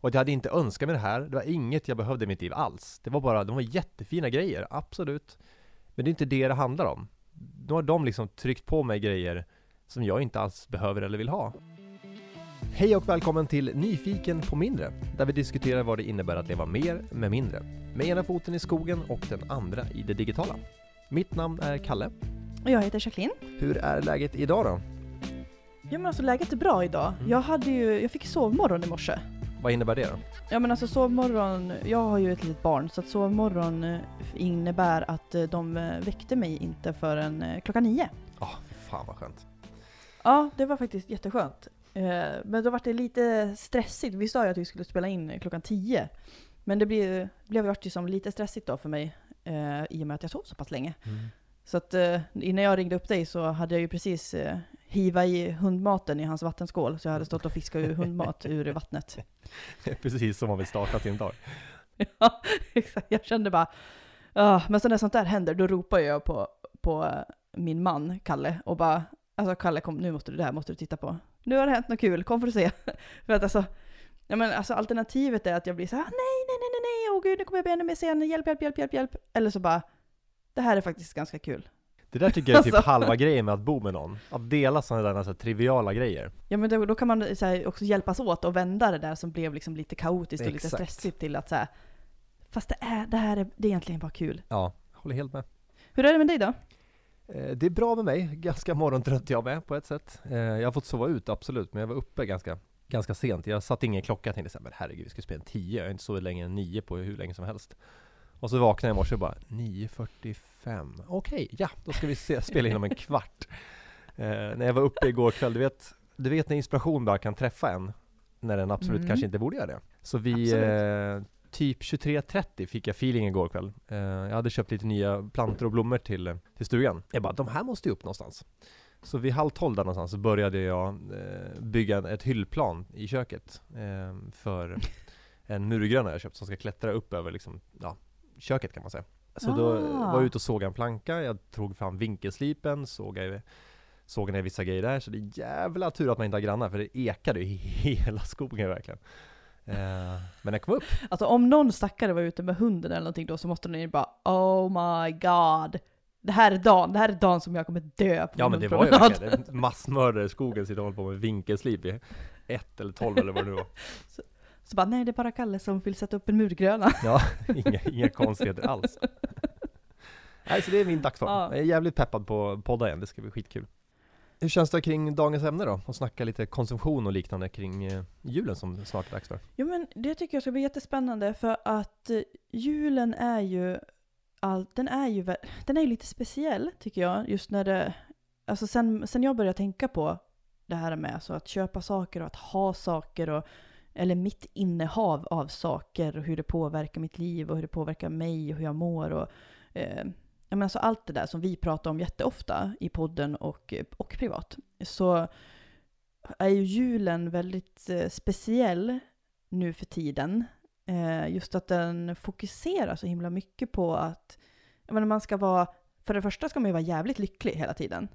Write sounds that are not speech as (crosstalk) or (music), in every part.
Och jag hade inte önskat mig det här, det var inget jag behövde i mitt liv alls. Det var bara, de var jättefina grejer, absolut. Men det är inte det det handlar om. Då har de liksom tryckt på mig grejer som jag inte alls behöver eller vill ha. Hej och välkommen till Nyfiken på mindre, där vi diskuterar vad det innebär att leva mer med mindre. Med ena foten i skogen och den andra i det digitala. Mitt namn är Kalle. Och jag heter Jacqueline. Hur är läget idag då? Ja men alltså läget är bra idag. Mm. Jag hade ju, jag fick sovmorgon i morse. Vad innebär det då? Ja men alltså sovmorgon, jag har ju ett litet barn så att sovmorgon eh, innebär att eh, de eh, väckte mig inte förrän klockan nio. Ja, fan vad skönt. Ja, det var faktiskt jätteskönt. Men då var det lite stressigt. Vi sa ju att vi skulle spela in klockan tio. Men det blev, blev vart ju som lite stressigt då för mig i och med att jag sov så pass länge. Så att innan jag ringde upp dig så hade jag ju precis hiva i hundmaten i hans vattenskål. Så jag hade stått och fiskat ur hundmat ur (laughs) vattnet. Precis som man vill starta sin dag. (laughs) Ja, exakt. Jag kände bara, ah, men så när sånt där händer då ropar jag på, på eh, min man Kalle och bara, alltså Kalle kom, nu måste du, det här måste du titta på. Nu har det hänt något kul, kom för att se. (laughs) för att alltså, ja men alltså alternativet är att jag blir så här, nej, nej, nej, nej, nej, åh gud, nu kommer jag bli ännu mer sen, hjälp, hjälp, hjälp, hjälp, hjälp. Eller så bara, det här är faktiskt ganska kul. Det där tycker jag är typ Alltså. halva grejen med att bo med någon. Att dela sådana där så här, triviala grejer. Ja men då, då kan man här, också hjälpas åt och vända det där som blev liksom lite kaotiskt och lite stressigt till att så här, fast det, är, det här är, det är egentligen bara kul. Ja, håller helt med. Hur är det med dig då? Eh, Det är bra med mig, ganska morgontrött jag med på ett sätt. Eh, Jag har fått sova ut, absolut, men jag var uppe ganska, ganska sent. Jag satte ingen klocka, jag tänkte såhär, men herregud, vi ska spela en 10, jag har inte sovit längre än 9 på hur länge som helst. Och så vaknade jag i morse och bara, 9.45, okej, ja, då ska vi se, spela in om en kvart. Eh, när jag var uppe igår kväll, du vet, du vet när inspiration bara kan träffa en, när den absolut Mm. kanske inte borde göra det. Så vi, eh, typ 23.30 fick jag feeling igår kväll. Eh, jag hade köpt lite nya plantor och blommor till, till stugan. Jag bara, de här måste ju upp någonstans. Så vid halv tolv där någonstans så började jag eh, bygga ett hyllplan i köket eh, för (laughs) en murgröna jag köpt som ska klättra upp över liksom, ja, köket kan man säga. Så då Ah. var jag ute och såg en planka, jag tog fram vinkelslipen, såg jag, såg ner vissa grejer där, så det är jävla tur att man inte har grannar för det ekade i (laughs) hela skogen verkligen. Eh, men den kom upp. Alltså om någon stackare var ute med hunden eller någonting då så måste ni bara Oh my god. Det här är dagen, det här är dagen som jag kommer dö på Ja men det var ju promenad." verkligen en massmördare i skogen sitter och håller på med vinkelslip i ett eller tolv eller vad det nu var. (laughs) Så bara nej det är bara Kalle som vill sätta upp en murgröna. (laughs) Ja, inga, inga konstigheter alls. Nej, så det är min dagsform. Ja. Jag är jävligt peppad på att podda igen, det ska bli skitkul. Hur känns det kring dagens ämne då? Och snacka lite konsumtion och liknande kring eh, julen som snart är dags för. Jo men det tycker jag ska bli jättespännande för att eh, julen är ju allt, den är ju, den är ju lite speciell tycker jag. Just när det, alltså sen, sen jag började tänka på det här med alltså att köpa saker och att ha saker och eller mitt innehav av saker och hur det påverkar mitt liv och hur det påverkar mig och hur jag mår och eh, jag menar, så alltså allt det där som vi pratar om jätteofta i podden och, och privat. Så är ju julen väldigt eh, speciell nu för tiden. Eh, just att den fokuserar så himla mycket på att jag menar, man ska vara, för det första ska man ju vara jävligt lycklig hela tiden.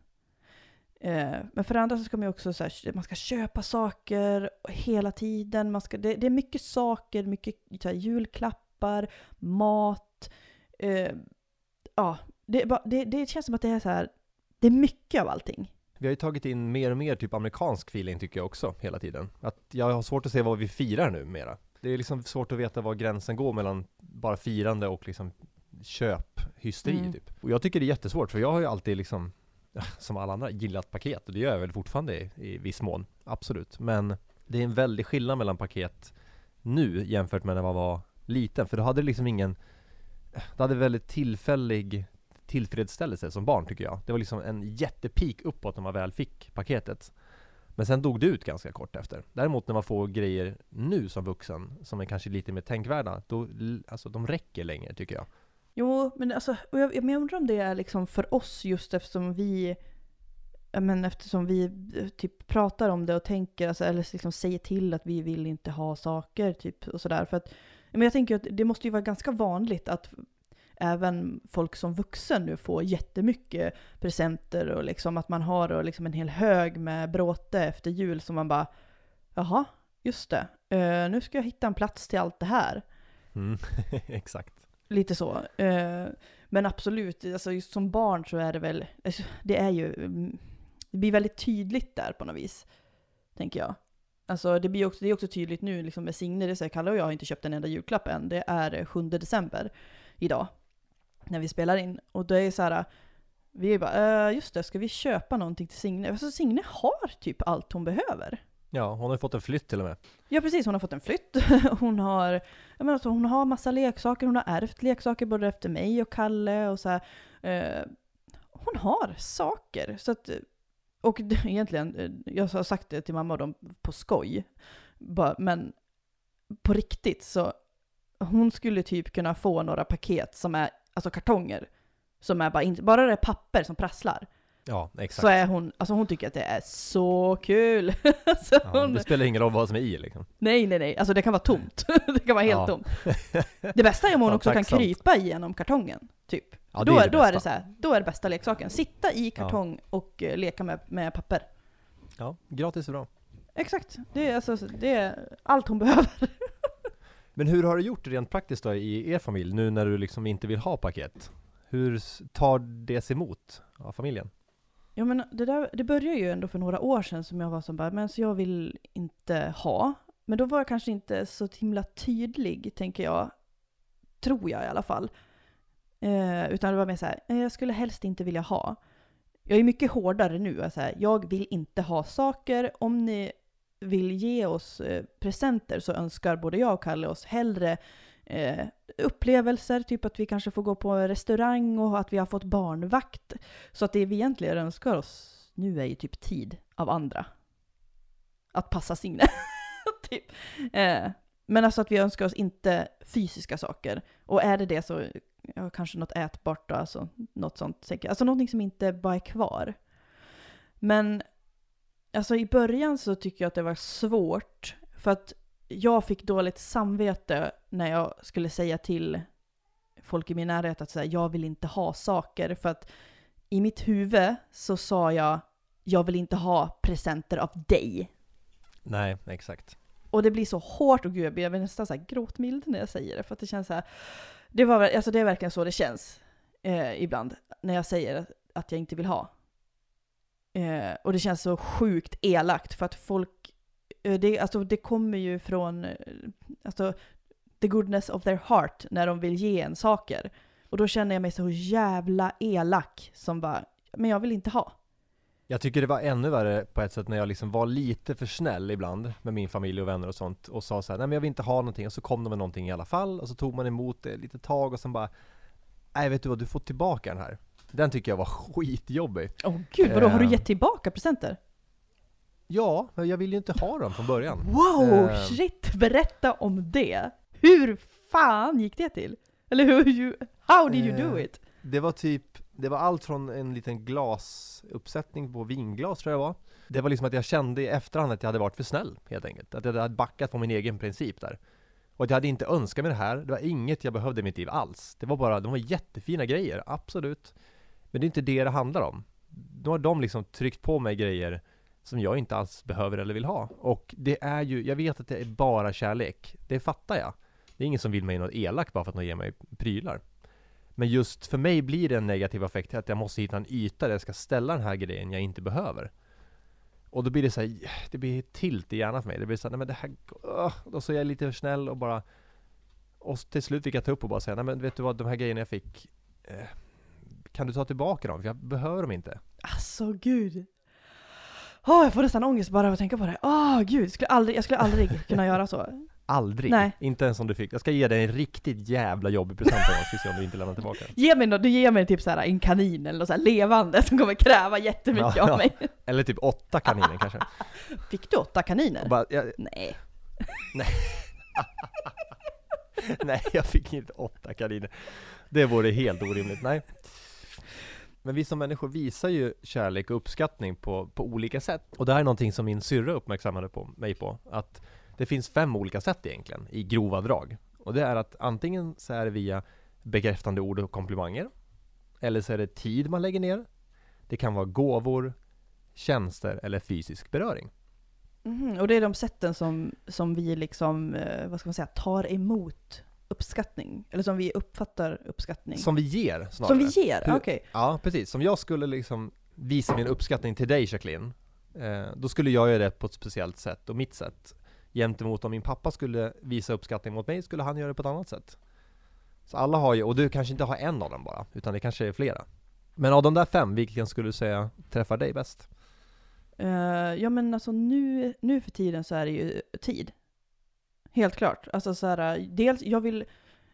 Eh, men för det andra så ska man ju också så här, man ska köpa saker hela tiden. Man ska, det, det är mycket saker, mycket så här, julklappar, mat. Eh, ja, det, det, det känns som att det är så här, det är mycket av allting. Vi har ju tagit in mer och mer typ amerikansk feeling tycker jag också hela tiden. Att jag har svårt att se vad vi firar nu mera. Det är liksom svårt att veta var gränsen går mellan bara firande och liksom köphysteri Mm. typ. Och jag tycker det är jättesvårt för jag har ju alltid liksom (laughs) som alla andra gillat paket och det gör jag väl fortfarande i, i viss mån. Absolut. Men det är en väldig skillnad mellan paket nu jämfört med när man var liten. För då hade det liksom ingen Det hade väldigt tillfällig tillfredsställelse som barn tycker jag. Det var liksom en jättepik uppåt när man väl fick paketet. Men sen dog det ut ganska kort efter. Däremot när man får grejer nu som vuxen, som är kanske lite mer tänkvärda, då, alltså de räcker längre tycker jag. Jo, men alltså, och jag, men jag undrar om det är liksom för oss just eftersom vi, men eftersom vi eh, typ pratar om det och tänker, alltså, eller liksom säger till att vi vill inte ha saker typ och sådär. För att, men jag tänker att det måste ju vara ganska vanligt att även folk som vuxen nu får jättemycket presenter och liksom att man har och liksom en hel hög med bråte efter jul som man bara, jaha, just det. uh, nu ska jag hitta en plats till allt det här. Mm. (laughs) Exakt. Lite så. Eh, men absolut, alltså just som barn så är det väl, alltså, det är ju, mm, det blir väldigt tydligt där på något vis. Tänker jag. Alltså det blir också, det är också tydligt nu liksom med Signe, det säger Kalle och jag har inte köpt en enda julklapp än. Det är eh, 7 december idag. När vi spelar in. Och det är så här, vi är bara, äh, just det, ska vi köpa någonting till Signe? Alltså Signe har typ allt hon behöver. Ja, hon har ju fått en flytt till och med. Ja precis, hon har fått en flytt. (laughs) Hon har, jag menar, så, hon har massa leksaker, hon har ärvt leksaker både efter mig och Kalle och så här. Eh, hon har saker. Så att, och egentligen, eh, jag har sagt det till mamma och dem på skoj. Bara, men på riktigt så, hon skulle typ kunna få några paket som är, alltså kartonger. Som är bara, bara det är papper som prasslar. Ja, exakt. Så är hon, alltså hon tycker att det är så kul. (laughs) så ja, hon, det spelar ingen roll vad som är i liksom. Nej, nej, nej. Alltså det kan vara tomt. (laughs) det kan vara helt Ja. tomt. Det bästa är om (laughs) hon Ja, också kan krypa igenom kartongen. Typ. Ja, då, är då är det så här, då är det bästa leksaken. Sitta i kartong och eh, leka med, med papper. Ja, gratis är bra. Exakt. Det är, alltså, det är allt hon behöver. Men hur har du gjort rent praktiskt då i er familj, nu när du liksom inte vill ha paket? Hur tar det sig emot av familjen? Ja men det, där, det började ju ändå för några år sedan som jag var som bara, men så jag vill inte ha. Men då var jag kanske inte så himla tydlig, tänker jag. Tror jag i alla fall. Eh, utan det var mer så här, jag skulle helst inte vilja ha. Jag är mycket hårdare nu. Jag, så här, jag vill inte ha saker. Om ni vill ge oss eh, presenter så önskar både jag och Kalle oss hellre eh, upplevelser, typ att vi kanske får gå på restaurang och att vi har fått barnvakt. Så att det vi egentligen önskar oss nu är ju typ tid av andra. Att passa Signe. (laughs) typ. eh, men alltså att vi önskar oss inte fysiska saker. Och är det det så ja, kanske något ätbart då, alltså något sånt. Alltså någonting som inte bara är kvar. Men alltså i början så tycker jag att det var svårt. För att jag fick dåligt samvete när jag skulle säga till folk i min närhet att säga jag vill inte ha saker. För att i mitt huvud så sa jag jag vill inte ha presenter av dig. Nej, exakt. Och det blir så hårt och gud jag blir nästan så här gråtmild när jag säger det. För att det känns så här, det, var, alltså det är verkligen så det känns eh, ibland när jag säger att, jag inte vill ha. Eh, och det känns så sjukt elakt för att folk, det, alltså det kommer ju från, eh, alltså the goodness of their heart när de vill ge en saker. Och då känner jag mig så jävla elak som bara, men jag vill inte ha. Jag tycker det var ännu värre på ett sätt när jag liksom var lite för snäll ibland med min familj och vänner och sånt och sa så här, nej men jag vill inte ha någonting och så kom de med någonting i alla fall och så tog man emot det lite tag och sen bara Nej vet du vad, du får tillbaka den här Den tycker jag var (laughs) skitjobbig Åh gud, vadå, har du Eh. gett tillbaka presenter? Ja, men jag vill ju inte ha dem från början Wow, Eh. shit! Berätta om det! Hur fan gick det till? Eller hur, you, how did you do Eh. it? Det var typ, det var allt från en liten glasuppsättning på vinglas tror jag det var Det var liksom att jag kände i efterhand att jag hade varit för snäll helt enkelt Att jag hade backat på min egen princip där Och att jag hade inte önskat mig det här, det var inget jag behövde i mitt liv alls Det var bara, de var jättefina grejer, absolut Men det är inte det det handlar om Då har de liksom tryckt på mig grejer som jag inte alls behöver eller vill ha Och det är ju, jag vet att det är bara kärlek Det fattar jag Det är ingen som vill mig något elakt bara för att någon ger mig prylar men just för mig blir det en negativ effekt att jag måste hitta en yta där jag ska ställa den här grejen jag inte behöver. Och då blir det så här, det blir tilt i hjärnan för mig. Det blir så här, nej men det här, uh, då så är jag lite för snäll och bara och till slut fick jag ta upp och bara säga, nej men vet du vad, de här grejerna jag fick eh, Kan du ta tillbaka dem? För jag behöver dem inte. Alltså gud. Åh, jag får nästan ångest bara av att tänka på det. Åh gud, jag skulle aldrig, jag skulle aldrig kunna göra så. Aldrig! Nej. Inte ens om du fick. Jag ska ge dig en riktigt jävla jobbig present en gång, ska se om du inte lämnar tillbaka. Ge mig nå- du ger mig typ så här en kanin eller något så här levande som kommer kräva jättemycket Ja, av ja. mig. Eller typ åtta kaniner kanske. (laughs) Fick du åtta kaniner? Bara, jag, Nej. (laughs) Nej, jag fick inte åtta kaniner. Det vore helt orimligt, nej. Men vi som människor visar ju kärlek och uppskattning på, på olika sätt. Och det här är någonting som min syrra uppmärksammade på, mig på. Att det finns fem olika sätt egentligen, i grova drag. Och det är att antingen så är det via bekräftande ord och komplimanger. Eller så är det tid man lägger ner. Det kan vara gåvor, tjänster eller fysisk beröring. Mhm, Och det är de sätten som, som vi liksom, eh, vad ska man säga, tar emot uppskattning. Eller som vi uppfattar uppskattning. Som vi ger snarare. Som vi ger? Okej. Ja, precis. Som jag skulle liksom visa min uppskattning till dig Jacqueline, eh, då skulle jag göra det på ett speciellt sätt, och mitt sätt. Gentemot om min pappa skulle visa uppskattning mot mig, skulle han göra det på ett annat sätt. Så alla har ju, och du kanske inte har en av dem bara, utan det kanske är flera. Men av de där fem, vilken skulle du säga träffar dig bäst? Eh, ja men alltså nu, nu för tiden så är det ju tid. Helt klart. Alltså så här, dels, jag vill,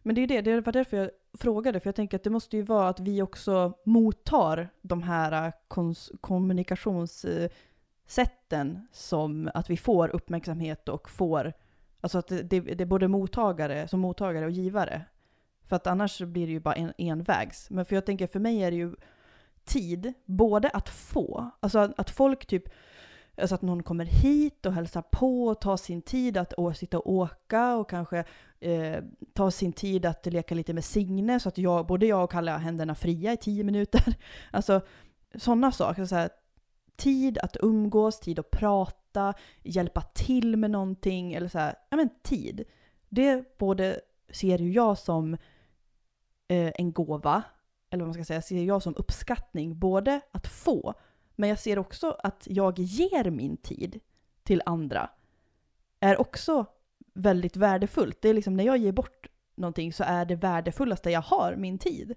men det är det, det var därför jag frågade, för jag tänker att det måste ju vara att vi också mottar de här äh, kons- kommunikationssätten som att vi får uppmärksamhet och får, alltså att det, det, det är både mottagare, som mottagare och givare. För att annars blir det ju bara en, envägs. Men för jag tänker, för mig är det ju tid, både att få, alltså att, att folk typ, alltså att någon kommer hit och hälsar på och tar sin tid att å, sitta och åka och kanske eh, ta sin tid att leka lite med Signe så att jag, både jag och Kalle har händerna fria i tio minuter. (laughs) Alltså sådana saker. Så här, tid att umgås, tid att prata, hjälpa till med någonting eller så här, ja men tid. Det både ser ju jag som eh, en gåva, eller vad man ska säga, ser jag som uppskattning, både att få, men jag ser också att jag ger min tid till andra, är också väldigt värdefullt. Det är liksom när jag ger bort någonting så är det värdefullaste jag har min tid.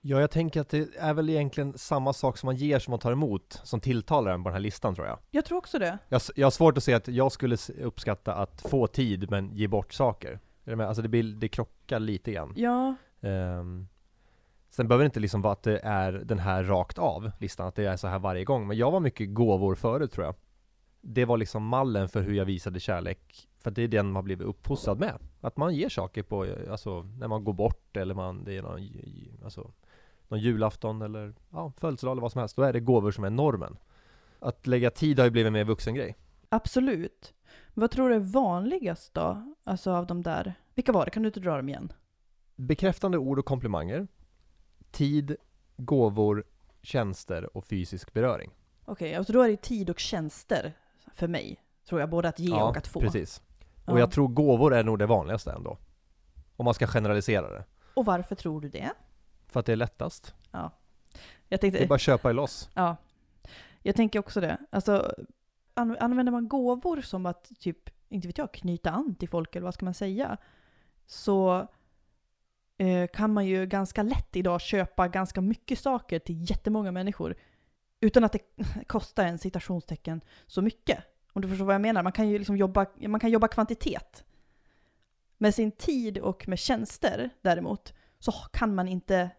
Ja, jag tänker att det är väl egentligen samma sak som man ger som man tar emot, som tilltalar en på den här listan tror jag. Jag tror också det. Jag, jag har svårt att se att jag skulle uppskatta att få tid men ge bort saker. Är du med? Alltså det, blir, det krockar lite grann. Ja, Ehm, sen behöver det inte liksom vara att det är den här rakt av listan, att det är så här varje gång. Men jag var mycket gåvor förut tror jag. Det var liksom mallen för hur jag visade kärlek. För det är den man blivit uppfostrad med. Att man ger saker på, alltså när man går bort eller man, det är någon, alltså, någon julafton eller ja, födelsedag eller vad som helst. Då är det gåvor som är normen. Att lägga tid har ju blivit en mer vuxen grej. absolut. Vad tror du är vanligast då? Alltså av de där, vilka var det? Kan du inte dra dem igen? Bekräftande ord och komplimanger. Tid, gåvor, tjänster och fysisk beröring. Okej, alltså då är det tid och tjänster för mig. Tror jag, både att ge och att få. precis. Ja. Och jag tror gåvor är nog det vanligaste ändå. Om man ska generalisera det. Och varför tror du det? För att det är lättast. Jag tänkte, Det är bara att köpa i loss. ja. Jag tänker också det. Alltså, an- använder man gåvor som att typ, inte vet jag, knyta an till folk eller vad ska man säga? Så kan man ju ganska lätt idag köpa ganska mycket saker till jättemånga människor. Utan att det (laughs) kostar en citationstecken så mycket. Om du förstår vad jag menar. Man kan ju liksom jobba, man kan jobba kvantitet. Med sin tid och med tjänster däremot så kan man inte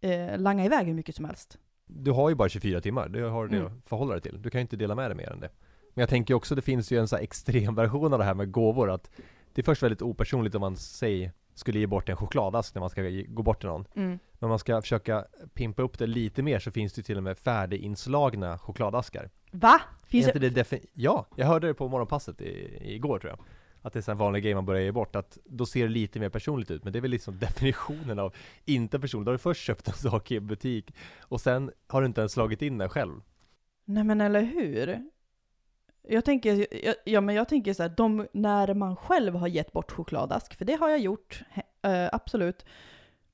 eh, langa iväg hur mycket som helst. Du har ju bara 24 timmar, det har du det Mm. att förhålla dig till. Du kan ju inte dela med dig mer än det. Men jag tänker också, det finns ju en så här extrem version av det här med gåvor, att det är först väldigt opersonligt om man säger skulle ge bort en chokladask när man ska ge, gå bort till någon. Mm. Men man ska försöka pimpa upp det lite mer så finns det till och med färdiginslagna chokladaskar. Va? Finns det... inte det ja, jag hörde det på morgonpasset i, igår tror jag. Att det är en vanlig grej man börjar ge bort, att då ser det lite mer personligt ut. Men det är väl liksom (laughs) definitionen av inte personligt. Då har du först köpt en sak i en butik och sen har du inte ens slagit in den själv. Nej men eller hur? Jag tänker, ja, men jag tänker så här, de, när man själv har gett bort chokladask, för det har jag gjort, eh, absolut.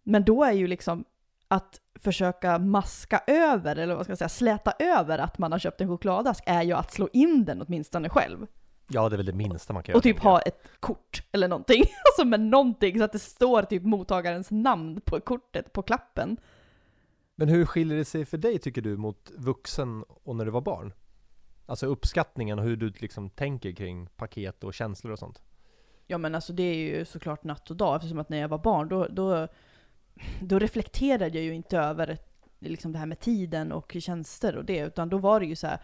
Men då är ju liksom att försöka maska över, eller vad ska jag säga, släta över att man har köpt en chokladask, är ju att slå in den åtminstone själv. Ja, det är väl det minsta man kan Och göra. typ tänker jag. ha ett kort eller någonting. (laughs) Alltså med någonting så att det står typ mottagarens namn på kortet, på klappen. Men hur skiljer det sig för dig tycker du mot vuxen och när du var barn? Alltså uppskattningen och hur du liksom tänker kring paket och känslor och sånt. Ja men alltså det är ju såklart natt och dag eftersom att när jag var barn då, då, då reflekterade jag ju inte över liksom det här med tiden och tjänster och det utan då var det ju så här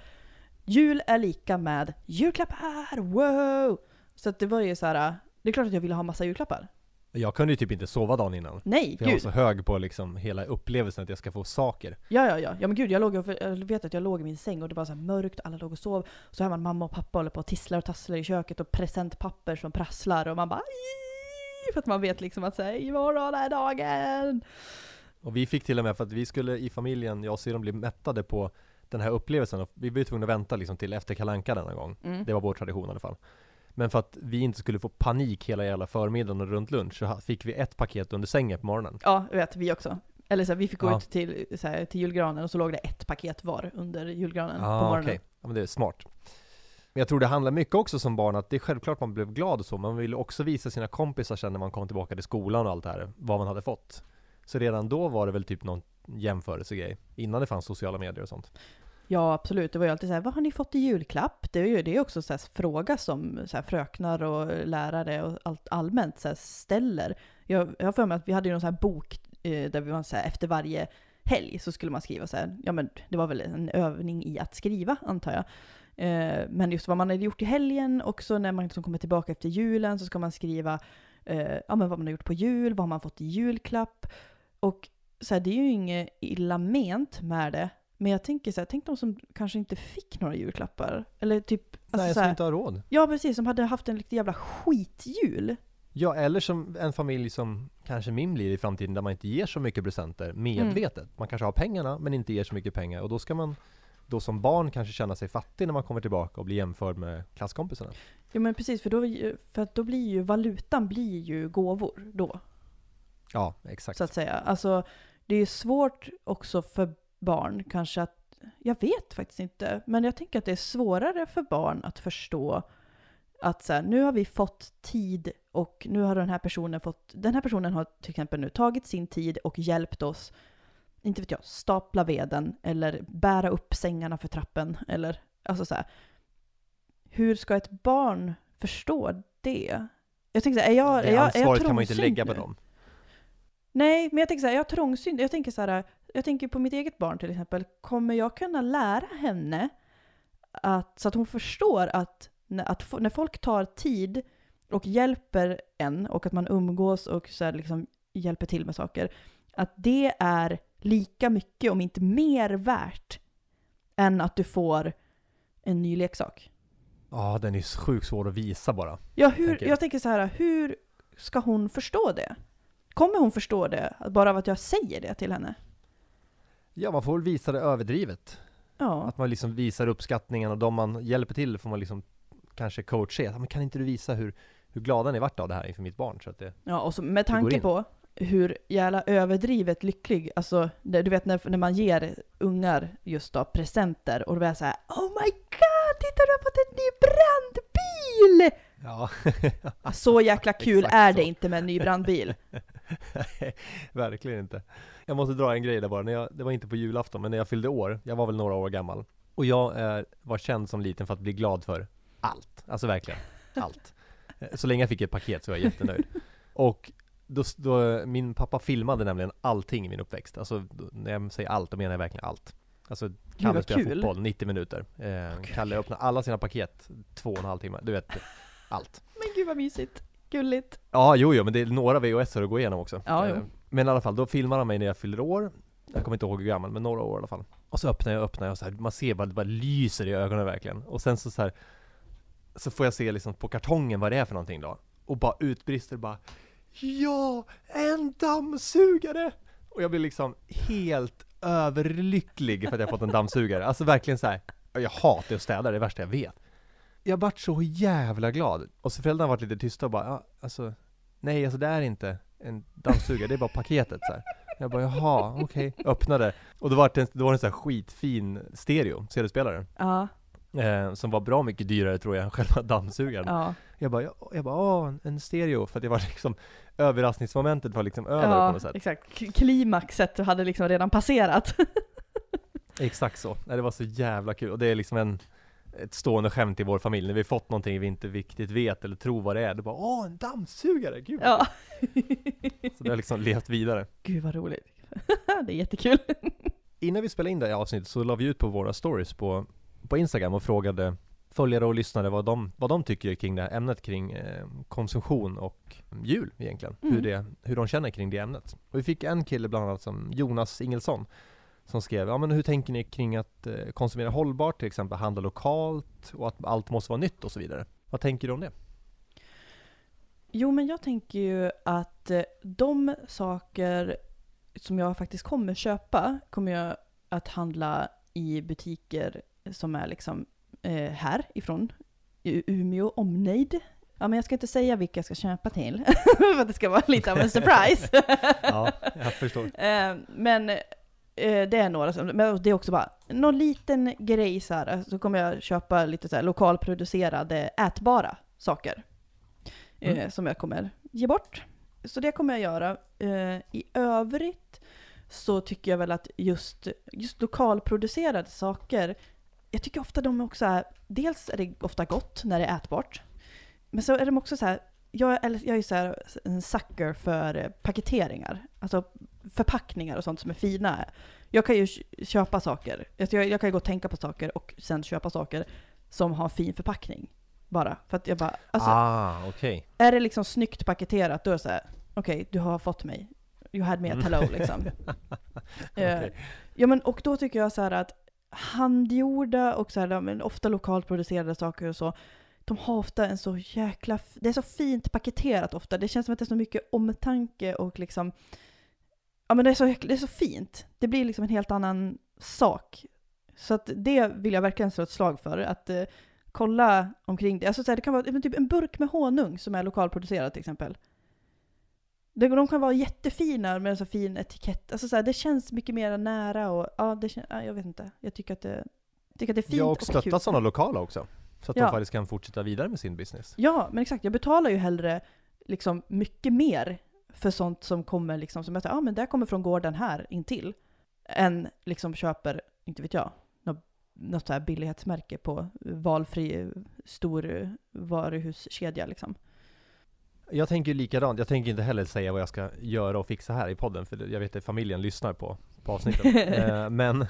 jul är lika med julklappar, wow! Så att det var ju så här, det är klart att jag ville ha massa julklappar. Jag kunde ju typ inte sova dagen innan. Nej, För jag var gud! så hög på liksom hela upplevelsen att jag ska få saker. Ja, ja, ja. Ja men gud, jag, låg, och- jag vet att jag låg i min säng och det var så här mörkt, alla låg och sov. Så hör man mamma och pappa håller på och tisslar och tasslar i köket och presentpapper som prasslar och man bara "Ii!" för att man vet liksom att säga imorgon är dagen. Och vi fick till och med för att vi skulle i familjen, jag och syrran bli mättade på den här upplevelsen. Och vi var ju tvungna att vänta liksom till efter kalanka denna gång. Mm. Det var vår tradition i alla fall. Men för att vi inte skulle få panik hela jävla förmiddagen och runt lunch så fick vi ett paket under sängen på morgonen. Ja, jag vet, vi också. Eller så här, vi fick gå Ja. ut till, så här, till julgranen och så låg det ett paket var under julgranen på Ja, morgonen. okej. Ja, men det är smart. Men jag tror det handlar mycket också som barn att det är självklart man blev glad och så, men man ville också visa sina kompisar sen när man kom tillbaka till skolan och allt det här, vad man hade fått. Så redan då var det väl typ någon jämförelsegrej, innan det fanns sociala medier och sånt. Ja, absolut. Det var ju alltid så här, vad har ni fått i julklapp? Det är ju det är också så fråga som så här, fröknar och lärare och allt allmänt så här, ställer. Jag, jag har för mig att vi hade ju någon sån här bok eh, där vi var så här, efter varje helg så skulle man skriva så här, ja men det var väl en övning i att skriva antar jag. Eh, men just vad man hade gjort i helgen och så när man liksom kommer tillbaka efter julen så ska man skriva eh, ja, men vad man har gjort på jul, vad har man fått i julklapp. Och så här, det är ju inget illa ment med det. Men jag tänker så här, tänk de som kanske inte fick några julklappar. Eller typ, alltså Nej, som här, inte har råd. ja precis, som hade haft en riktig jävla skitjul. Ja, eller som en familj som kanske min blir i framtiden, där man inte ger så mycket presenter medvetet. Man kanske har pengarna, men inte ger så mycket pengar. Och då ska man då som barn kanske känna sig fattig när man kommer tillbaka och blir jämförd med klasskompisarna. Ja men precis, för då, för att då blir ju valutan blir ju gåvor då. Ja, exakt. så att säga. Alltså, det är svårt också för barn kanske att, jag vet faktiskt inte, men jag tänker att det är svårare för barn att förstå att så här, nu har vi fått tid och nu har den här personen fått, den här personen har till exempel nu tagit sin tid och hjälpt oss, inte vet jag, stapla veden eller bära upp sängarna för trappen eller alltså så här. Hur ska ett barn förstå det? Jag tänker så här, är jag, är jag, är jag ansvaret kan man inte lägga på nu? dem. Nej, men jag tänker så här, jag är trångsynt. Jag tänker så här, jag tänker på mitt eget barn till exempel. Kommer jag kunna lära henne att, så att hon förstår att när, att när folk tar tid och hjälper en och att man umgås och så liksom hjälper till med saker, att det är lika mycket, om inte mer värt, än att du får en ny leksak. Ja, den är sjukt svår att visa bara. Ja, hur, Tänker jag. jag tänker så här, hur ska hon förstå det? Kommer hon förstå det bara av att jag säger det till henne? Ja, man får väl visa det överdrivet. Ja. Att man liksom visar uppskattningen och de man hjälper till får man liksom kanske coacha. Men kan inte du visa hur, hur glada ni vart av det här inför mitt barn? Så att det, Ja, och så med tanke på hur jävla överdrivet lycklig, alltså det, du vet när, när man ger ungar just då presenter och då är så här Oh my god, titta du har fått en ny brandbil! ja, (laughs) Så jäkla kul är så. det inte med en ny brandbil. (laughs) Nej, (laughs) verkligen inte. Jag måste dra en grej där bara. När jag, det var inte på julafton, men när jag fyllde år, jag var väl några år gammal. Och jag är, var känd som liten för att bli glad för allt. Alltså verkligen, allt. Eh, Så länge jag fick ett paket så var jag jättenöjd. Och då, då, min pappa filmade nämligen allting i min uppväxt. Alltså när jag säger allt, då menar jag verkligen allt. Alltså Kalle spelar fotboll 90 minuter. Eh, Kalle öppnar alla sina paket två och en halv timme. Du vet, allt. Men gud vad mysigt. Gulligt. Ja, jo, jo, men det är några VHS att gå igenom också. Ja, jo. Eh, Men i alla fall, då filmar han mig när jag fyller år. Jag kommer inte ihåg hur gammal, men några år i alla fall. Och så öppnar jag och öppnar jag och så här, man ser bara, det bara lyser i ögonen verkligen. Och sen så, så här, så får jag se liksom på kartongen vad det är för någonting då. Och bara utbrister bara Ja! En dammsugare! Och jag blir liksom helt överlycklig för att jag fått en dammsugare. Alltså verkligen så här. jag hatar att städa, det är det värsta jag vet. Jag vart så jävla glad. Och så föräldrarna varit lite tysta och bara, ja, alltså Nej, alltså det är inte en dammsugare, det är bara paketet så här. Jag bara, jaha, okej. Öppnade. Och då var det en, då var det en sån här skitfin stereo, CD-spelare. Ja, Eh, som var bra mycket dyrare tror jag än (laughs) själva dammsugaren. ja. Jag bara, jag, jag bara, åh, en stereo. För att det var liksom, överraskningsmomentet var liksom över på ja något sätt. exakt. K- Klimaxet hade liksom redan passerat. (laughs) Exakt så. Nej, det var så jävla kul. Och det är liksom en, ett stående skämt i vår familj. När vi fått någonting vi inte riktigt vet eller tror vad det är. Då bara, åh, en dammsugare! Gud ja. (laughs) Så det har liksom levt vidare. Gud vad roligt. (laughs) det är jättekul. (laughs) Innan vi spelade in det här avsnittet så la vi ut på våra stories på, på Instagram och frågade följare och lyssnare vad de, vad de tycker kring det här ämnet kring eh, konsumtion och jul egentligen. Mm. Hur, det, hur de känner kring det ämnet. Och vi fick en kille bland annat som Jonas Ingelsson som skrev, ja men hur tänker ni kring att eh, konsumera hållbart, till exempel handla lokalt och att allt måste vara nytt och så vidare. Vad tänker du om det? Jo, men jag tänker ju att eh, de saker som jag faktiskt kommer köpa kommer jag att handla i butiker som är liksom eh, här ifrån Umeå omnejd. Ja, men jag ska inte säga vilka jag ska köpa till, (laughs) för att det ska vara lite av en (laughs) surprise. Ja, jag förstår. (laughs) Eh, men det är några som, men det är också bara någon liten grej så här, så kommer jag köpa lite så här lokalproducerade ätbara saker. Eh, Mm. Som jag kommer ge bort. Så det kommer jag göra. Eh, I övrigt så tycker jag väl att just, just lokalproducerade saker, jag tycker ofta de också är, dels är det ofta gott när det är ätbart, men så är de också så här, jag, eller, jag är så här en sucker för eh, paketeringar, alltså förpackningar och sånt som är fina. Jag kan ju köpa saker, Alltså, jag, jag kan ju gå och tänka på saker och sen köpa saker som har fin förpackning. Bara för att jag bara, alltså ah, okej. är det liksom snyggt paketerat då är det så här, okej du har fått mig. You had me at hello liksom. (laughs) Eh, Okej. Ja men och då tycker jag så här att handgjorda och så här, men ofta lokalt producerade saker och så, de har ofta en så jäkla, det är så fint paketerat ofta. Det känns som att det är så mycket omtanke och liksom, ja men det är så, det är så fint. Det blir liksom en helt annan sak. Så att det vill jag verkligen slå ett slag för, att eh, kolla omkring det. Alltså så här, det kan vara typ en burk med honung som är lokalproducerad till exempel. De kan vara jättefina med en så fin etikett. Alltså så här, det känns mycket mer nära och ja, det kän, ja, jag vet inte. Jag tycker att det, tycker att det är fint Ja, och kul. stötta sådana lokala också. Så att Ja. de faktiskt kan fortsätta vidare med sin business. Ja, men exakt. Jag betalar ju hellre liksom mycket mer för sånt som kommer liksom, som säger, ja men det kommer från gården här intill. Än liksom köper, inte vet jag, något, något så här billighetsmärke på valfri stor varuhuskedja liksom. Jag tänker likadant, jag tänker inte heller säga vad jag ska göra och fixa här i podden, för jag vet att familjen lyssnar på, på avsnittet. (laughs) eh, men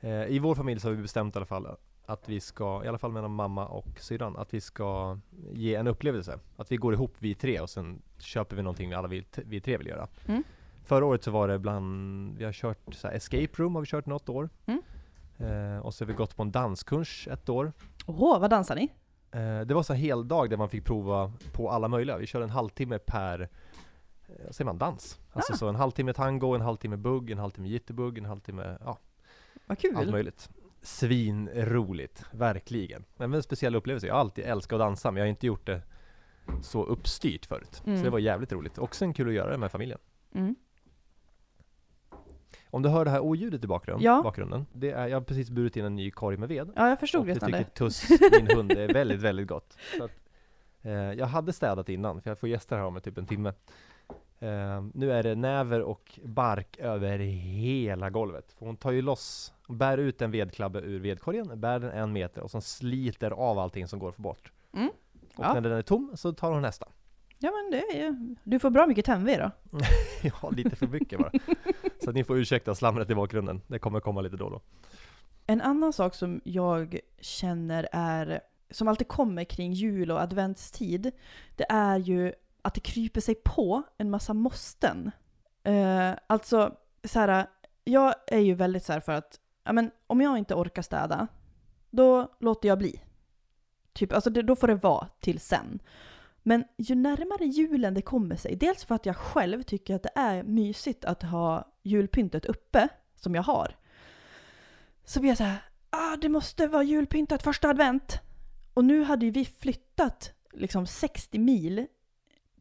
eh, i vår familj så har vi bestämt i alla fall att vi ska, i alla fall mellan mamma och syrran, att vi ska ge en upplevelse. Att vi går ihop vi tre och sen köper vi någonting vi alla vi, vi tre vill göra. Mm. Förra året så var det bland, vi har kört så här, escape room har vi kört något år. Mm. Eh, och så har vi gått på en danskurs ett år. Åh, vad dansar ni? Eh, det var så här hel dag där man fick prova på alla möjliga. Vi körde en halvtimme per, eh, vad säger man, dans. Alltså Ah. så en halvtimme tango, en halvtimme bugg, en halvtimme jitterbugg, en halvtimme, ja, Vad kul. allt möjligt. Svinroligt, verkligen. Men en speciell upplevelse. Jag har alltid älskat att dansa, men jag har inte gjort det så uppstyrt förut. Mm. Så det var jävligt roligt. Också en kul att göra det med familjen. Mm. Om du hör det här oljudet i bakgrund, Ja. bakgrunden, det är, jag har precis burit in en ny korg med ved. Ja, jag förstod och det nästan tycker. Tuss, (laughs) min hund, är väldigt, väldigt gott. Så att, eh, jag hade städat innan, för jag får gäster här om typ en timme. Eh, nu är det näver och bark över hela golvet. För hon tar ju loss, bär ut en vedklabbe ur vedkorgen, bär den en meter och så sliter av allting som går få bort. Mm. Och Ja. när den är tom så tar hon nästa. Ja, men det är. Du får bra mycket tändved då. (laughs) Ja, lite för mycket bara. Så att ni får ursäkta slamret i bakgrunden. Det kommer komma lite då och då. En annan sak som jag känner är, som alltid kommer kring jul och adventstid, det är ju att det kryper sig på en massa måsten. Eh, alltså, så här, jag är ju väldigt så för att, ja men om jag inte orkar städa, då låter jag bli. Typ, alltså det, då får det vara till sen. Men ju närmare julen det kommer sig, dels för att jag själv tycker att det är mysigt att ha julpyntet uppe, som jag har, så blir jag så här, ah, det måste vara julpyntat första advent. Och nu hade ju vi flyttat liksom 60 mil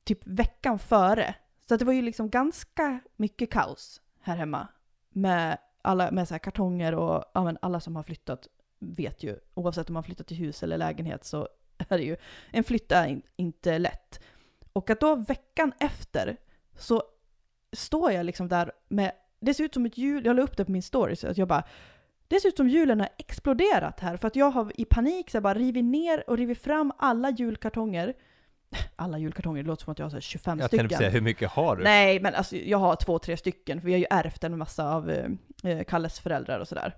typ veckan före. Så att det var ju liksom ganska mycket kaos här hemma. Med, alla, med så här kartonger och ja, men alla som har flyttat vet ju, oavsett om man flyttat till hus eller lägenhet så (laughs) är det ju, en flytt är in, inte lätt. Och att då veckan efter så står jag liksom där med, det ser ut som ett jul, jag la upp det på min story så att jag bara det ser ut som julen har exploderat här för att jag har i panik så jag bara rivit ner och rivit fram alla julkartonger. Alla julkartonger, det låter som att jag har så här 25 Jag stycken. tänkte säga, hur mycket har du? Nej, men alltså jag har två, tre stycken för vi har ju ärvt en massa av eh, eh, Kalles föräldrar och sådär.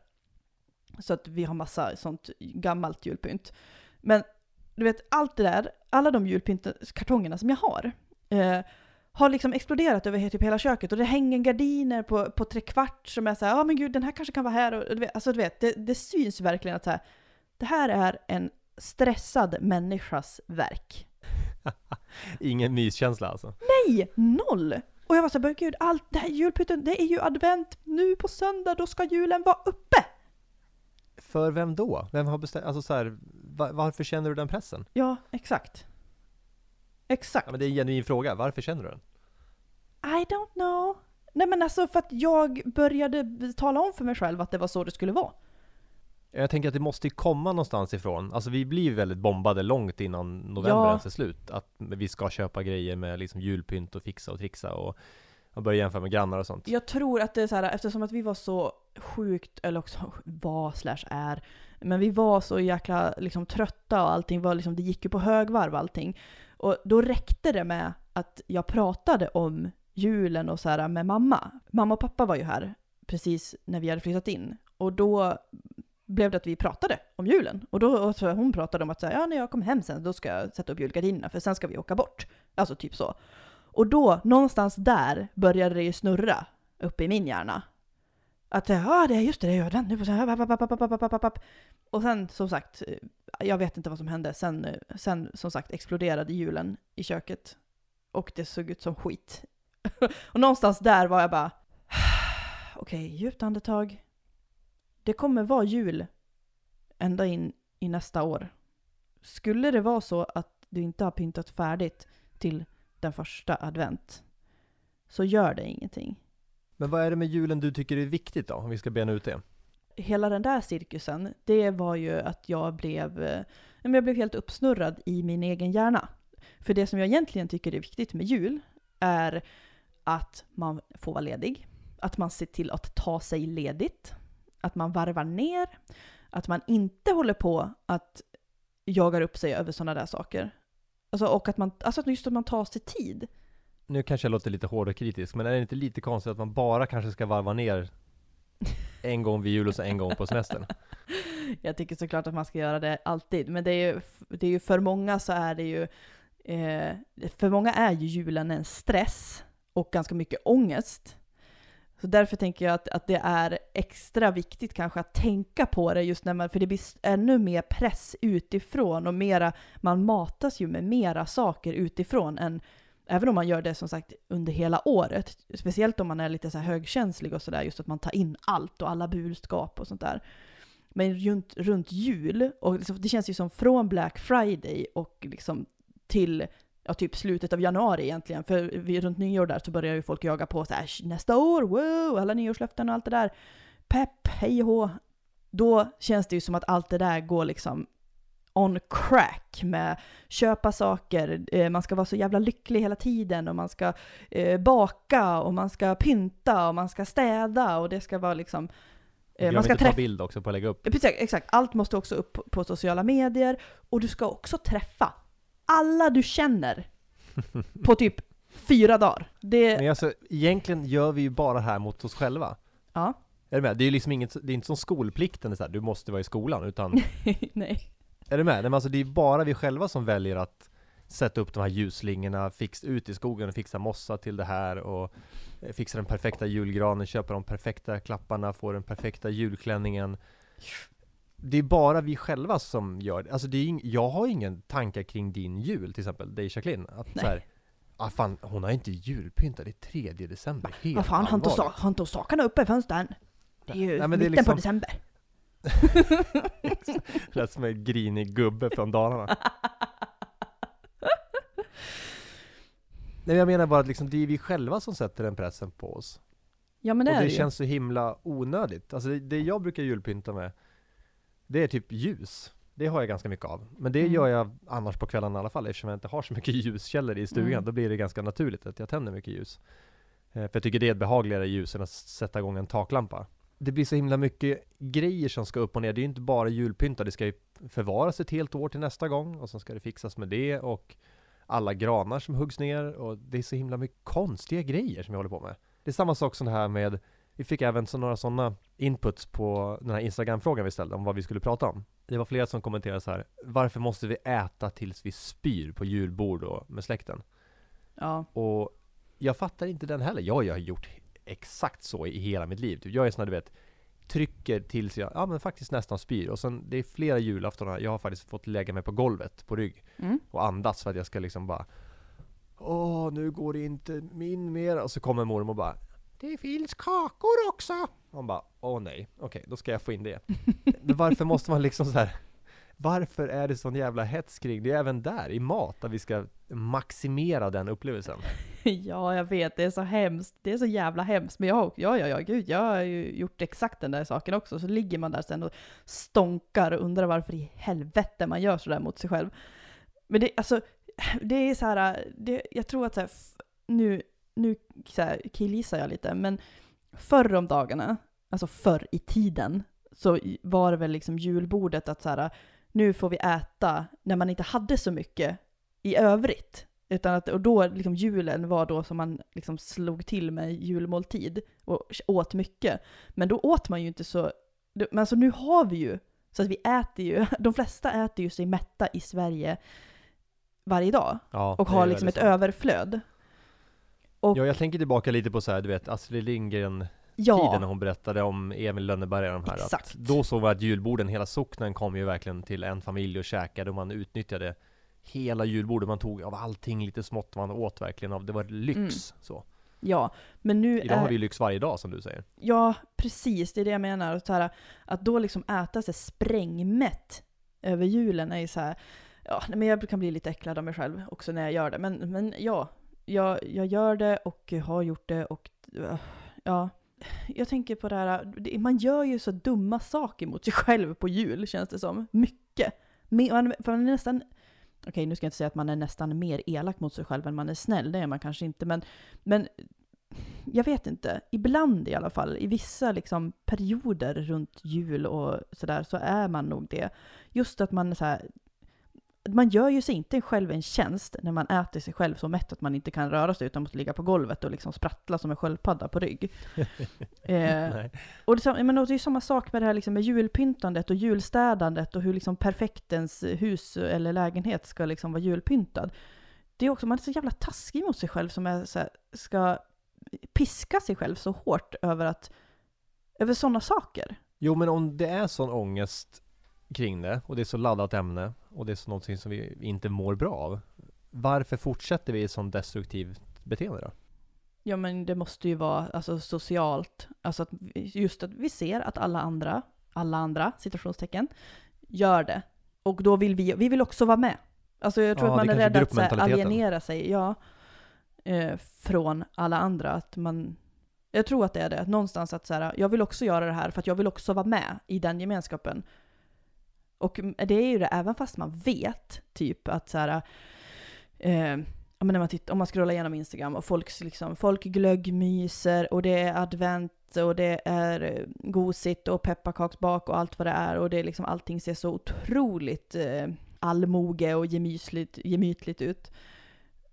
Så att vi har massa sånt gammalt julpynt. Men du vet, allt det där, alla de julpyntkartongerna som jag har, eh, har liksom exploderat över typ hela köket och det hänger gardiner på, på trekvart som är såhär, ja men gud den här kanske kan vara här och du vet, alltså du vet, det, det syns verkligen att så här, det här är en stressad människas verk. (laughs) Ingen myskänsla alltså. Nej, noll! Och jag var såhär, gud, allt det här julpynten, det är ju advent, nu på söndag, då ska julen vara uppe! För vem då? Vem har bestämt, alltså så här, va- varför känner du den pressen? Ja, exakt. Exakt. Ja, men det är en genuin fråga, varför känner du den? I don't know. Nej men alltså för att jag började tala om för mig själv att det var så det skulle vara. Jag tänker att det måste ju komma någonstans ifrån. Alltså vi blir ju väldigt bombade långt innan november Ja. ens är slut. Att vi ska köpa grejer med liksom julpynt och fixa och trixa och, och börja jämföra med grannar och sånt. Jag tror att det är så här, eftersom att vi var så sjukt, eller också (laughs) var slash är, men vi var så jäkla liksom trötta och allting var liksom, det gick ju på högvarv allting. Och då räckte det med att jag pratade om julen och så här med mamma. Mamma och pappa var ju här precis när vi hade flyttat in. Och då blev det att vi pratade om julen. Och då och så hon pratade om att så här, ja, när jag kommer hem sen, då ska jag sätta upp julgardinerna, för sen ska vi åka bort. Alltså typ så. Och då, någonstans där, började det ju snurra uppe i min hjärna. Att ja, det är just det, det gör den. Nu på så här. Och sen som sagt, eh, jag vet inte vad som hände. Sen, eh, sen som sagt exploderade julen i köket. Och det såg ut som skit. (laughs) och någonstans där var jag bara, okej, djupt andetag. Det kommer vara jul ända in i nästa år. Skulle det vara så att du inte har pyntat färdigt till den första advent, så gör det ingenting. Men vad är det med julen du tycker är viktigt då? Om vi ska bena ut det. hela den där cirkusen, det var ju att jag blev, eh, jag blev helt uppsnurrad i min egen hjärna. För det som jag egentligen tycker är viktigt med jul är att man får vara ledig, att man ser till att ta sig ledigt, att man varvar ner, att man inte håller på att jagar upp sig över sådana där saker. Alltså, och att man, alltså just att man tar sig tid. Nu kanske jag låter lite hård och kritisk, men är det inte lite konstigt att man bara kanske ska varva ner (laughs) en gång vid jul och så en gång på semestern? (laughs) Jag tycker såklart att man ska göra det alltid, men det är ju, det är ju för många så är det ju, eh, för många är ju julen en stress och ganska mycket ångest. Så därför tänker jag att, att det är extra viktigt kanske att tänka på det just när man, för det blir ännu mer press utifrån och mera, man matas ju med mera saker utifrån än Även om man gör det som sagt under hela året, speciellt om man är lite så här högkänslig och sådär, just att man tar in allt och alla budskap och sånt där. Men runt, runt jul, och liksom, det känns ju som från Black Friday och liksom till ja, typ slutet av januari egentligen. För vi, runt nyår där så börjar ju folk jaga på så här nästa år, wow, alla nyårslöften och allt det där. Pepp, hej och hå. Då känns det ju som att allt det där går liksom on crack med köpa saker, eh, man ska vara så jävla lycklig hela tiden och man ska eh, baka och man ska pynta och man ska städa och det ska vara liksom eh, Glöm man ska inte ta bild också på att lägga upp. Precis, exakt. Allt måste också upp på sociala medier och du ska också träffa alla du känner (laughs) på typ fyra dagar. Det, Men alltså, egentligen gör vi ju bara det här mot oss själva. ja, Är du med? Det är ju liksom inget, det är inte som skolplikten, det är så här, du måste vara i skolan, utan (laughs) nej. Är du med? Nej, men alltså det är bara vi själva som väljer att sätta upp de här ljusslingorna, fixa ut i skogen och fixa mossa till det här och eh, fixa den perfekta julgranen, köpa de perfekta klapparna, få den perfekta julklänningen. Det är bara vi själva som gör det. Alltså det är ing- jag har ingen tankar kring din jul till exempel, dig Jacqueline. Att Nej. så här, ah fan, hon har inte julpyntat, det är 3 december. Helt Vad fan, har inte, allvarligt. sta- har inte stakarna uppe i fönstren? Det är ju Nej, men det är mitten på liksom- december. (laughs) Lät som en grinig gubbe från Dalarna. Nej, jag menar bara att liksom, det är vi själva som sätter den pressen på oss. Ja men det och är det ju. känns så himla onödigt. Alltså det, det jag brukar julpynta med, det är typ ljus. Det har jag ganska mycket av. Men det Mm. gör jag annars på kvällarna i alla fall, eftersom jag inte har så mycket (laughs) ljuskällor i stugan. Mm. Då blir det ganska naturligt att jag tänder mycket ljus. Eh, För jag tycker det är ett behagligare ljus än att sätta igång en taklampa. Det blir så himla mycket grejer som ska upp och ner. Det är ju inte bara julpynta, det ska ju förvaras ett helt år till nästa gång och sen ska det fixas med det och alla granar som huggs ner och det är så himla mycket konstiga grejer som jag håller på med. Det är samma sak som det här med, vi fick även så några sådana inputs på den här Instagram-frågan vi ställde om vad vi skulle prata om. Det var flera som kommenterade så här, varför måste vi äta tills vi spyr på julbord och med släkten? Ja. Och jag fattar inte den heller. Jag har ju gjort exakt så i hela mitt liv. Typ, Jag är sån här, du vet, trycker tills jag, ja men faktiskt nästan spyr. Och sen, det är flera julaftonar jag har faktiskt fått lägga mig på golvet på rygg Mm. och andas för att jag ska liksom bara Åh, nu går det inte in mer. Och så kommer mormor och bara Det finns kakor också! Man bara, åh nej, okej, då ska jag få in det. Varför måste man liksom så här varför är det sån jävla hets kring det är även där, i mat, att vi ska maximera den upplevelsen? (laughs) Ja, jag vet, det är så hemskt. Det är så jävla hemskt. Men jag har, ja, ja, ja, gud, jag har ju gjort exakt den där saken också. Så ligger man där sen och stånkar och undrar varför i helvete man gör sådär mot sig själv. Men det, alltså, det är så här, det, jag tror att så här, nu, nu så här, killgissar jag lite, men förr om dagarna, alltså förr i tiden, så var det väl liksom julbordet att så här, nu får vi äta när man inte hade så mycket i övrigt. Utan att, och då, liksom julen var då som man liksom slog till med julmåltid och åt mycket. Men då åt man ju inte så, men alltså nu har vi ju, så att vi äter ju, (laughs) de flesta äter ju sig mätta i Sverige varje dag. Ja, och har liksom ett sant. överflöd. Och, Ja, jag tänker tillbaka lite på så här, du vet, Astrid Lindgren ja, tiden när hon berättade om Emil Lönneberga de här. Exakt. Att då såg vi att julborden, hela socknen kom ju verkligen till en familj och käkade och man utnyttjade hela julbordet. Man tog av allting lite smått man åt verkligen av. Det var lyx Mm. så. ja, men nu Idag har är, vi ju lyx varje dag som du säger. Ja, precis. Det är det jag menar. Så här, att då liksom äta sig sprängmätt över julen är ju så här, ja, men jag kan bli lite äcklad av mig själv också när jag gör det. Men, men ja, jag, jag gör det och har gjort det och eh, ja. Jag tänker på det här, man gör ju så dumma saker mot sig själv på jul känns det som. Mycket. Man, för man är nästan, okej nu ska jag inte säga att man är nästan mer elak mot sig själv än man är snäll, det är man kanske inte, men, men jag vet inte, ibland i alla fall, i vissa liksom perioder runt jul och sådär så är man nog det. Just att man är så här, man gör ju sig inte själv en tjänst när man äter sig själv så mätt att man inte kan röra sig utan måste ligga på golvet och liksom sprattla som en sköldpadda på rygg. (laughs) eh, och det, men det är ju samma sak med det här liksom med julpyntandet och julstädandet och hur liksom perfekt ens hus eller lägenhet ska liksom vara julpyntad. Det är också, man är så jävla taskig mot sig själv som är här, ska piska sig själv så hårt över att över sådana saker. Jo men om det är sån ångest kring det och det är så laddat ämne och det är så någonting som vi inte mår bra av. Varför fortsätter vi i sån destruktivt beteende då? Ja men det måste ju vara alltså, socialt, alltså att just att vi ser att alla andra, alla andra, citationstecken, gör det. Och då vill vi, vi vill också vara med. Alltså jag tror Ja, att man är rädd att här, alienera sig, ja, eh, från alla andra. Att man, jag tror att det är det, någonstans att så här, jag vill också göra det här för att jag vill också vara med i den gemenskapen. Och det är ju det, även fast man vet typ att så här, eh, men när man tittar, om man scrollar igenom Instagram och folk, liksom, folk glöggmyser och det är advent och det är eh, gosigt och pepparkaksbak och allt vad det är och det är liksom allting ser så otroligt eh, allmoge och gemysligt, gemytligt ut.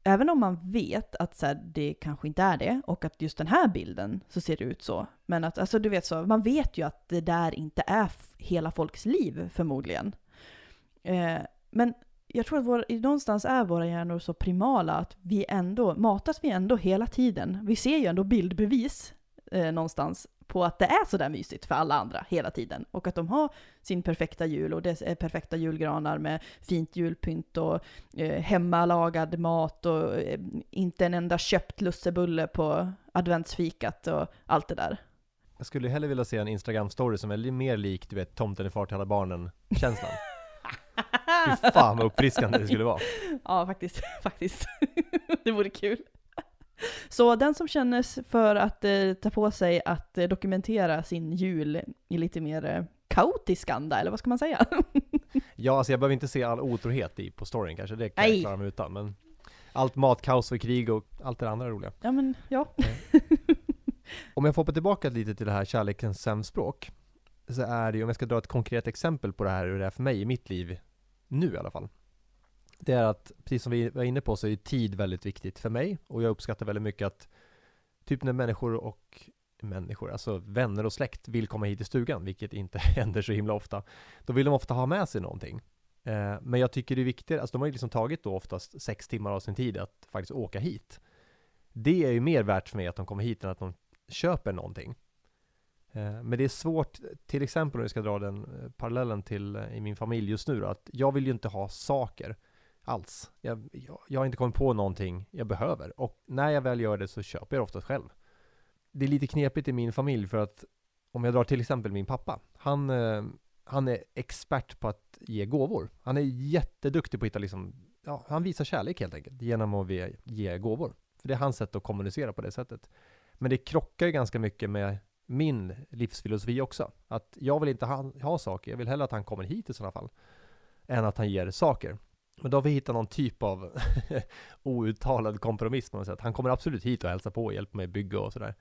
Även om man vet att så här, det kanske inte är det och att just den här bilden så ser det ut så. Men att, alltså du vet så, man vet ju att det där inte är hela folks liv förmodligen. Eh, men jag tror att vår, någonstans är våra hjärnor så primala att vi ändå, matas vi ändå hela tiden. Vi ser ju ändå bildbevis eh, någonstans på att det är sådär mysigt för alla andra hela tiden. Och att de har sin perfekta jul och det är perfekta julgranar med fint julpynt och eh, hemmalagad mat och eh, inte en enda köpt lussebulle på adventsfikat och allt det där. Jag skulle hellre vilja se en Instagram-story som är mer lik, du vet, tomten är far till alla barnen-känslan. (laughs) Fy fan vad uppfriskande det skulle vara. Ja, faktiskt. (laughs) faktiskt. det vore kul. (laughs) Så den som känner för att eh, ta på sig att eh, dokumentera sin jul i lite mer eh, kaotisk anda, eller vad ska man säga? (laughs) Ja, alltså jag behöver inte se all otrohet i på storyn kanske, det kan Nej. jag klara mig utan. Men allt matkaos och krig och allt det andra roliga. ja, men ja. (laughs) Om jag får hoppa tillbaka lite till det här kärlekens sämspråk Så är det ju, om jag ska dra ett konkret exempel på det här, hur det är för mig i mitt liv Nu i alla fall det är att, precis som vi var inne på så är tid väldigt viktigt för mig. Och jag uppskattar väldigt mycket att Typ när människor och Människor, alltså vänner och släkt vill komma hit till stugan Vilket inte (laughs) händer så himla ofta Då vill de ofta ha med sig någonting. Eh, men jag tycker det är viktigt, alltså de har ju liksom tagit då oftast sex timmar av sin tid att faktiskt åka hit. Det är ju mer värt för mig att de kommer hit än att de köper någonting. Eh, men det är svårt, till exempel om vi ska dra den eh, parallellen till i min familj just nu då, att jag vill ju inte ha saker alls. Jag, jag, jag har inte kommit på någonting jag behöver och när jag väl gör det så köper jag det oftast själv. det är lite knepigt i min familj för att om jag drar till exempel min pappa, han, eh, han är expert på att ge gåvor. Han är jätteduktig på att hitta liksom, ja, han visar kärlek helt enkelt genom att ge, ge gåvor. För det är hans sätt att kommunicera på det sättet. Men det krockar ju ganska mycket med min livsfilosofi också. Att jag vill inte ha, ha saker, jag vill hellre att han kommer hit i sådana fall. Än att han ger saker. Men då har vi hittat någon typ av (laughs) outtalad kompromiss på något sätt. Han kommer absolut hit och hälsar på och hjälper mig bygga och sådär.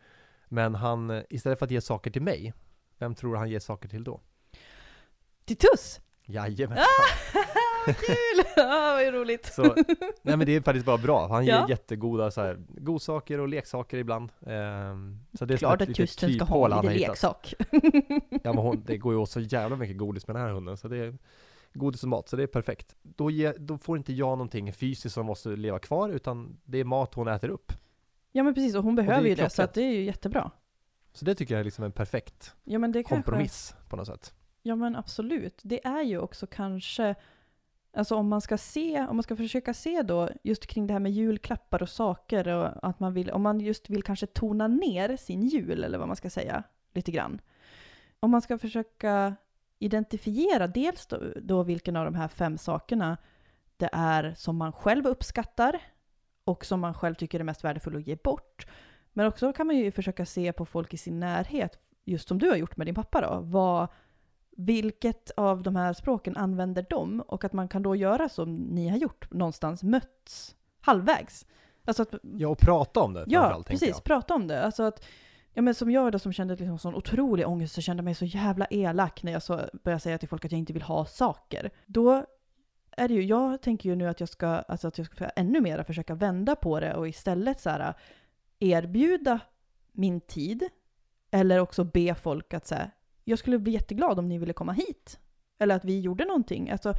Men han, istället för att ge saker till mig, vem tror han ger saker till då? Till Tuss! Jajamensan! Vad kul! (laughs) ah, vad roligt! Så, nej men det är faktiskt bara bra. Han ger Ja. jättegoda så här, godsaker och leksaker ibland. Ehm, så det är Klart att litet kusten ska ha lite leksak. Ja men hon, det går ju åt så jävla mycket godis med den här hunden så det är godis och mat, så det är perfekt. Då, ge, då får inte jag någonting fysiskt som måste leva kvar utan det är mat hon äter upp. Ja men precis, och hon det är behöver ju det, så att det är ju jättebra. Så det tycker jag är liksom en perfekt Ja det kanske... kompromiss på något sätt. Ja men absolut. Det är ju också kanske, alltså om man ska se, om man ska försöka se då just kring det här med julklappar och saker och att man vill, om man just vill kanske tona ner sin jul eller vad man ska säga lite grann. Om man ska försöka identifiera dels då, då vilken av de här fem sakerna det är som man själv uppskattar och som man själv tycker är mest värdefullt att ge bort. Men också kan man ju försöka se på folk i sin närhet, just som du har gjort med din pappa då, vad, vilket av de här språken använder de? Och att man kan då göra som ni har gjort, någonstans mötts halvvägs. Alltså att, Ja och prata om det ja, precis, prata om det. Alltså att, ja men som jag då som kände liksom sån otrolig ångest och kände mig så jävla elak när jag så började säga till folk att jag inte vill ha saker. Då är det ju, jag tänker ju nu att jag ska, alltså att jag ska ännu mer försöka vända på det och istället så här erbjuda min tid eller också be folk att säga jag skulle bli jätteglad om ni ville komma hit. Eller att vi gjorde någonting. Alltså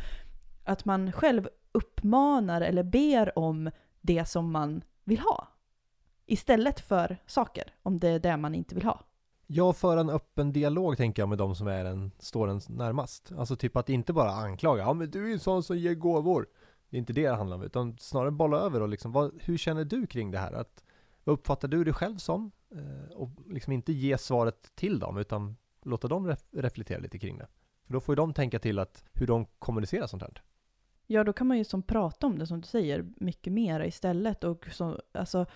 att man själv uppmanar eller ber om det som man vill ha. Istället för saker, om det är det man inte vill ha. Jag för en öppen dialog tänker jag med de som är en, står en närmast. Alltså typ att inte bara anklaga, ja men du är ju en sån som ger gåvor. Det är inte det det handlar om, utan snarare bolla över och liksom, vad, hur känner du kring det här? Att, vad uppfattar du det själv som? Eh, och liksom inte ge svaret till dem, utan låta dem ref- reflektera lite kring det. För då får ju de tänka till att hur de kommunicerar sånt här. Ja, då kan man ju som prata om det som du säger mycket mer istället. Och så, alltså,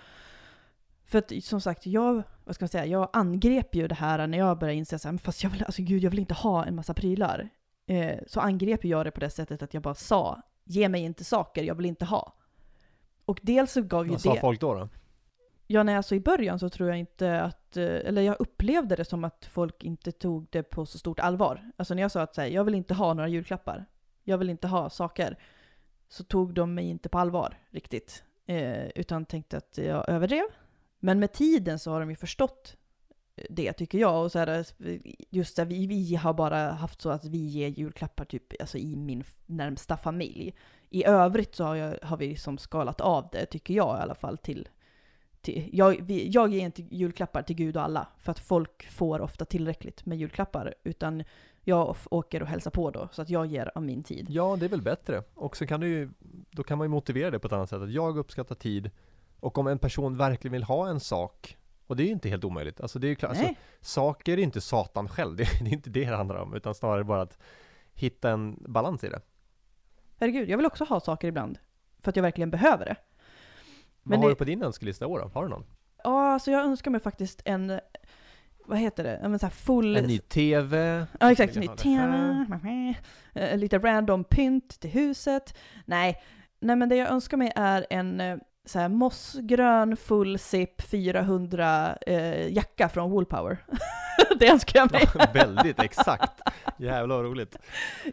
för att som sagt, jag, vad ska man säga, jag angrep ju det här när jag började inse "Men fast jag vill, alltså gud, jag vill inte ha en massa prylar. Eh, så angrep jag det på det sättet att jag bara sa, ge mig inte saker jag vill inte ha. Och dels så gav ju Vad sa det, folk då? då? ja när jag så i början så tror jag inte att, eh, eller jag upplevde det som att folk inte tog det på så stort allvar. Alltså när jag sa att så här, jag vill inte ha några julklappar, jag vill inte ha saker, så tog de mig inte på allvar riktigt. Eh, utan tänkte att jag överdrev. Men med tiden så har de ju förstått eh, det tycker jag. Och så här, just det, vi, vi har bara haft så att vi ger julklappar typ alltså i min närmsta familj. I övrigt så har, jag, har vi liksom skalat av det, tycker jag i alla fall, till till, jag, vi, jag ger inte julklappar till Gud och alla, för att folk får ofta tillräckligt med julklappar. Utan jag åker och hälsar på då, så att jag ger av min tid. Ja, det är väl bättre. Och så kan du ju, då kan man ju motivera det på ett annat sätt. Att jag uppskattar tid. Och om en person verkligen vill ha en sak, och det är ju inte helt omöjligt. Alltså det är ju klart, alltså, saker är inte Satan själv. Det (laughs) är, det är inte det det handlar om. Utan snarare bara att hitta en balans i det. herregud, jag vill också ha saker ibland. För att jag verkligen behöver det. Vad Men har det- du på din önskelista i år då? Har du någon? Ja, alltså jag önskar mig faktiskt en, vad heter det, Ja, men så här full... En ny TV? Ja exakt, Vill ny TV, eh, lite random pynt till huset. Nej, nej men det jag önskar mig är en eh, så här mossgrön full zip 400 eh, jacka från Woolpower. (laughs) det önskar jag mig. Väldigt exakt. Jävlar vad roligt.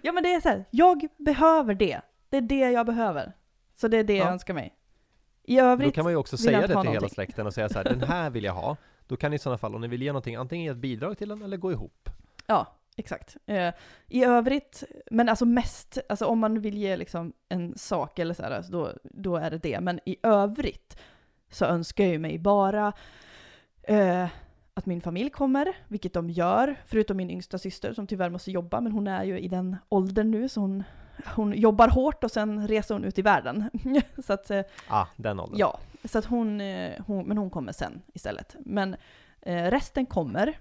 ja men det är så här, jag behöver det. Det är det jag behöver. Så det är det jag Ja. önskar mig. I Då övrigt, kan man ju också jag säga det till hela någonting. släkten och säga så här, den här vill jag ha. Då kan ni i sådana fall, om ni vill ge någonting, antingen ge ett bidrag till den eller gå ihop. ja exakt. Eh, I övrigt, men alltså mest, alltså om man vill ge liksom en sak eller så här, alltså då, då är det det. Men i övrigt så önskar jag ju mig bara eh, att min familj kommer, vilket de gör, förutom min yngsta syster som tyvärr måste jobba, men hon är ju i den åldern nu så hon, hon jobbar hårt och sen reser hon ut i världen. (laughs) så att, eh, Ah, den åldern. ja, så att hon, eh, hon, men hon kommer sen istället. Men eh, resten kommer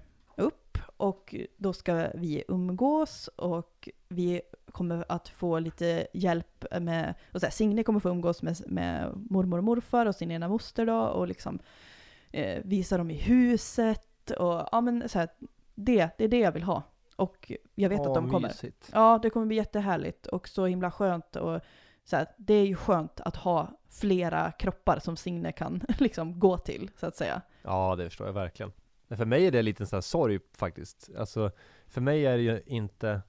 och då ska vi umgås och vi kommer att få lite hjälp med, och så här, Signe kommer få umgås med, med mormor och morfar och sin ena moster då och liksom eh, visa dem i huset och ja men så här, det, det är det jag vill ha. Och jag vet Åh, att de kommer. mysigt. Ja, det kommer bli jättehärligt och så himla skönt. Och så här, det är ju skönt att ha flera kroppar som Signe kan (laughs) liksom gå till, så att säga. Ja, det förstår jag verkligen. Men för mig är det lite en sån här sorg faktiskt. Alltså, för mig är det ju inte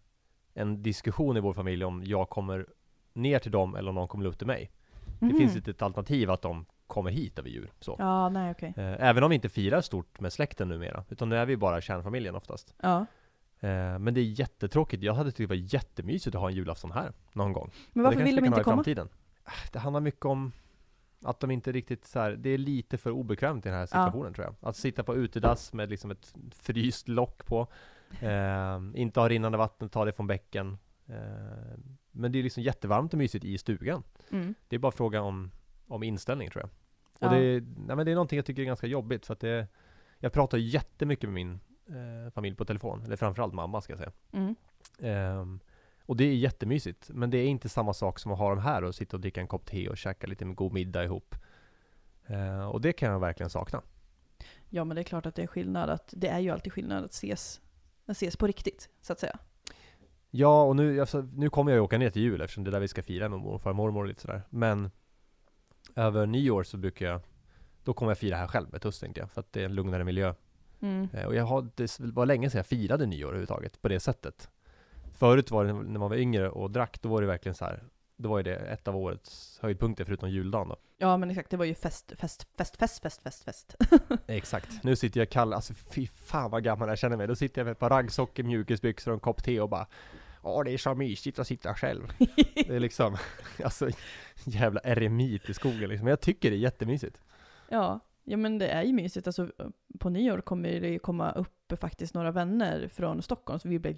en diskussion i vår familj om jag kommer ner till dem eller om någon kommer upp till mig. Det Mhm. finns inte ett alternativ att de kommer hit över jul. Så. Ja, nej okej. Eh, Även om vi inte firar stort med släkten numera, utan nu är vi bara kärnfamiljen oftast. Ja. Eh, Men det är jättetråkigt. Jag hade tyckt det var jättemysigt att ha en julafton här någon gång. Men varför vill de inte komma? framtiden. Det handlar mycket om att de inte riktigt så här, det är lite för obekvämt i den här situationen tror jag. Att sitta på utedass med liksom ett fryst lock på. (laughs) Eh, inte ha rinnande vatten, ta det från bäcken. Eh, men det är liksom jättevarmt och mysigt i stugan. Mm. Det är bara fråga om, om inställning tror jag. Och Ja. det, nej, men det är någonting jag tycker är ganska jobbigt för att det Jag pratar jättemycket med min eh, familj på telefon, eller framförallt mamma ska jag säga. Mm. Och det är jättemysigt, men det är inte samma sak som att ha dem här och sitta och dricka en kopp te och käka lite med god middag ihop. Ehm, och det kan jag verkligen sakna. Ja, men det är klart att det är skillnad. Att, det är ju alltid skillnad att ses, att ses på riktigt, så att säga. Ja, och nu, alltså, nu kommer jag ju åka ner till jul eftersom det är där vi ska fira med morfar och mormor och lite sådär. Men över nyår så brukar jag, då kommer jag fira här själv med Tuss tänkte jag, för att det är en lugnare miljö. Mm. Eh, Och jag har, det var länge sedan jag firade nyår överhuvudtaget på det sättet. Förut var det när man var yngre och drack, då var det verkligen så här. Då var ju det ett av årets höjdpunkter förutom juldagen då. Ja, men exakt. Det var ju fest, fest, fest, fest, fest, fest, fest. (laughs) Exakt. Nu sitter jag kall, alltså fy fan vad gammal jag känner mig. Då sitter jag med ett par raggsockor, mjukisbyxor och en kopp te och bara Åh, det är så mysigt att sitta själv. (laughs) Det är liksom, (laughs) alltså jävla eremit i skogen liksom. Men jag tycker det är jättemysigt. Ja, ja men det är ju mysigt. Alltså, på nyår kommer det ju komma upp faktiskt några vänner från Stockholm, så vi blev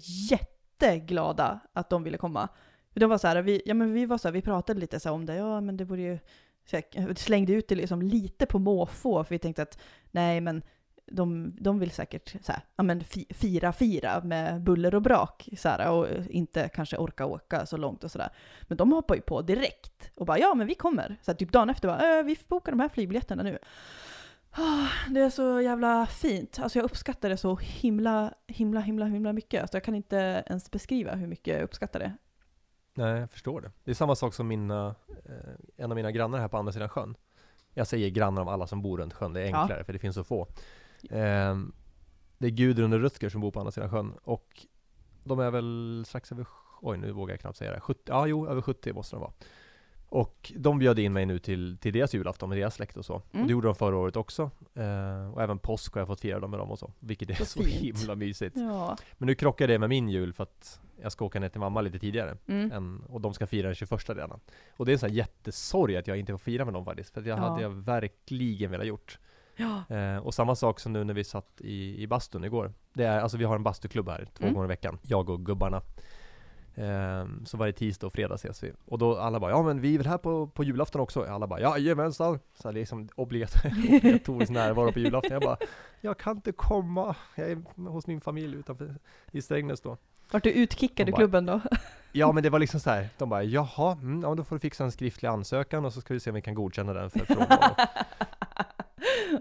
jätteglada att de ville komma. De var så här, vi, ja, men vi var så här, vi pratade lite så här om det, ja men det vore ju, så jag slängde ut det liksom lite på måfå, för vi tänkte att nej men de, de vill säkert så här, ja, men fira, fira med buller och brak så här, och inte kanske orka åka så långt och sådär. Men de hoppar ju på direkt och bara ja men vi kommer. Så här, typ dagen efter bara, äh, vi bokar de här flygbiljetterna nu. Ah, Det är så jävla fint. Alltså jag uppskattar det så himla, himla, himla, himla mycket. Alltså jag kan inte ens beskriva hur mycket jag uppskattar det. Nej, jag förstår det. Det är samma sak som mina, eh, en av mina grannar här på andra sidan sjön. Jag säger grannar om alla som bor runt sjön, det är Ja. enklare för det finns så få. Ehm, det är Gudrun och Rutger som bor på andra sidan sjön och de är väl strax över, oj nu vågar jag knappt säga det, 70, ja jo över 70 måste de vara. Och de bjöd in mig nu till, till deras julafton med deras släkt och så. Mm. Och det gjorde de förra året också. Eh, och även påsk har jag fått fira dem med dem och så. Vilket är Så så, himla mysigt. Ja. Men nu krockar det med min jul för att jag ska åka ner till mamma lite tidigare. Mm. Än, och de ska fira den 21 redan. Och det är en sån här jättesorg att jag inte får fira med dem faktiskt. För jag Ja. hade jag verkligen velat gjort. Ja. Eh, och samma sak som nu när vi satt i, i bastun igår. Det är, alltså vi har en bastuklubb här två Mm. gånger i veckan. Jag och gubbarna. Eh, så varje tisdag och fredag ses vi. Och då alla bara, ja men vi är väl här på, på julafton också? Alla bara, jajamensan! Så det är liksom obligat- (laughs) obligatorisk närvaro på julafton. Jag bara, jag kan inte komma. Jag är hos min familj utanför i Strängnäs då. Vart du utkickad bara- klubben då? (laughs) Ja men det var liksom så här. de bara jaha, mm, ja då får du fixa en skriftlig ansökan och så ska vi se om vi kan godkänna den för frånvaro. (laughs)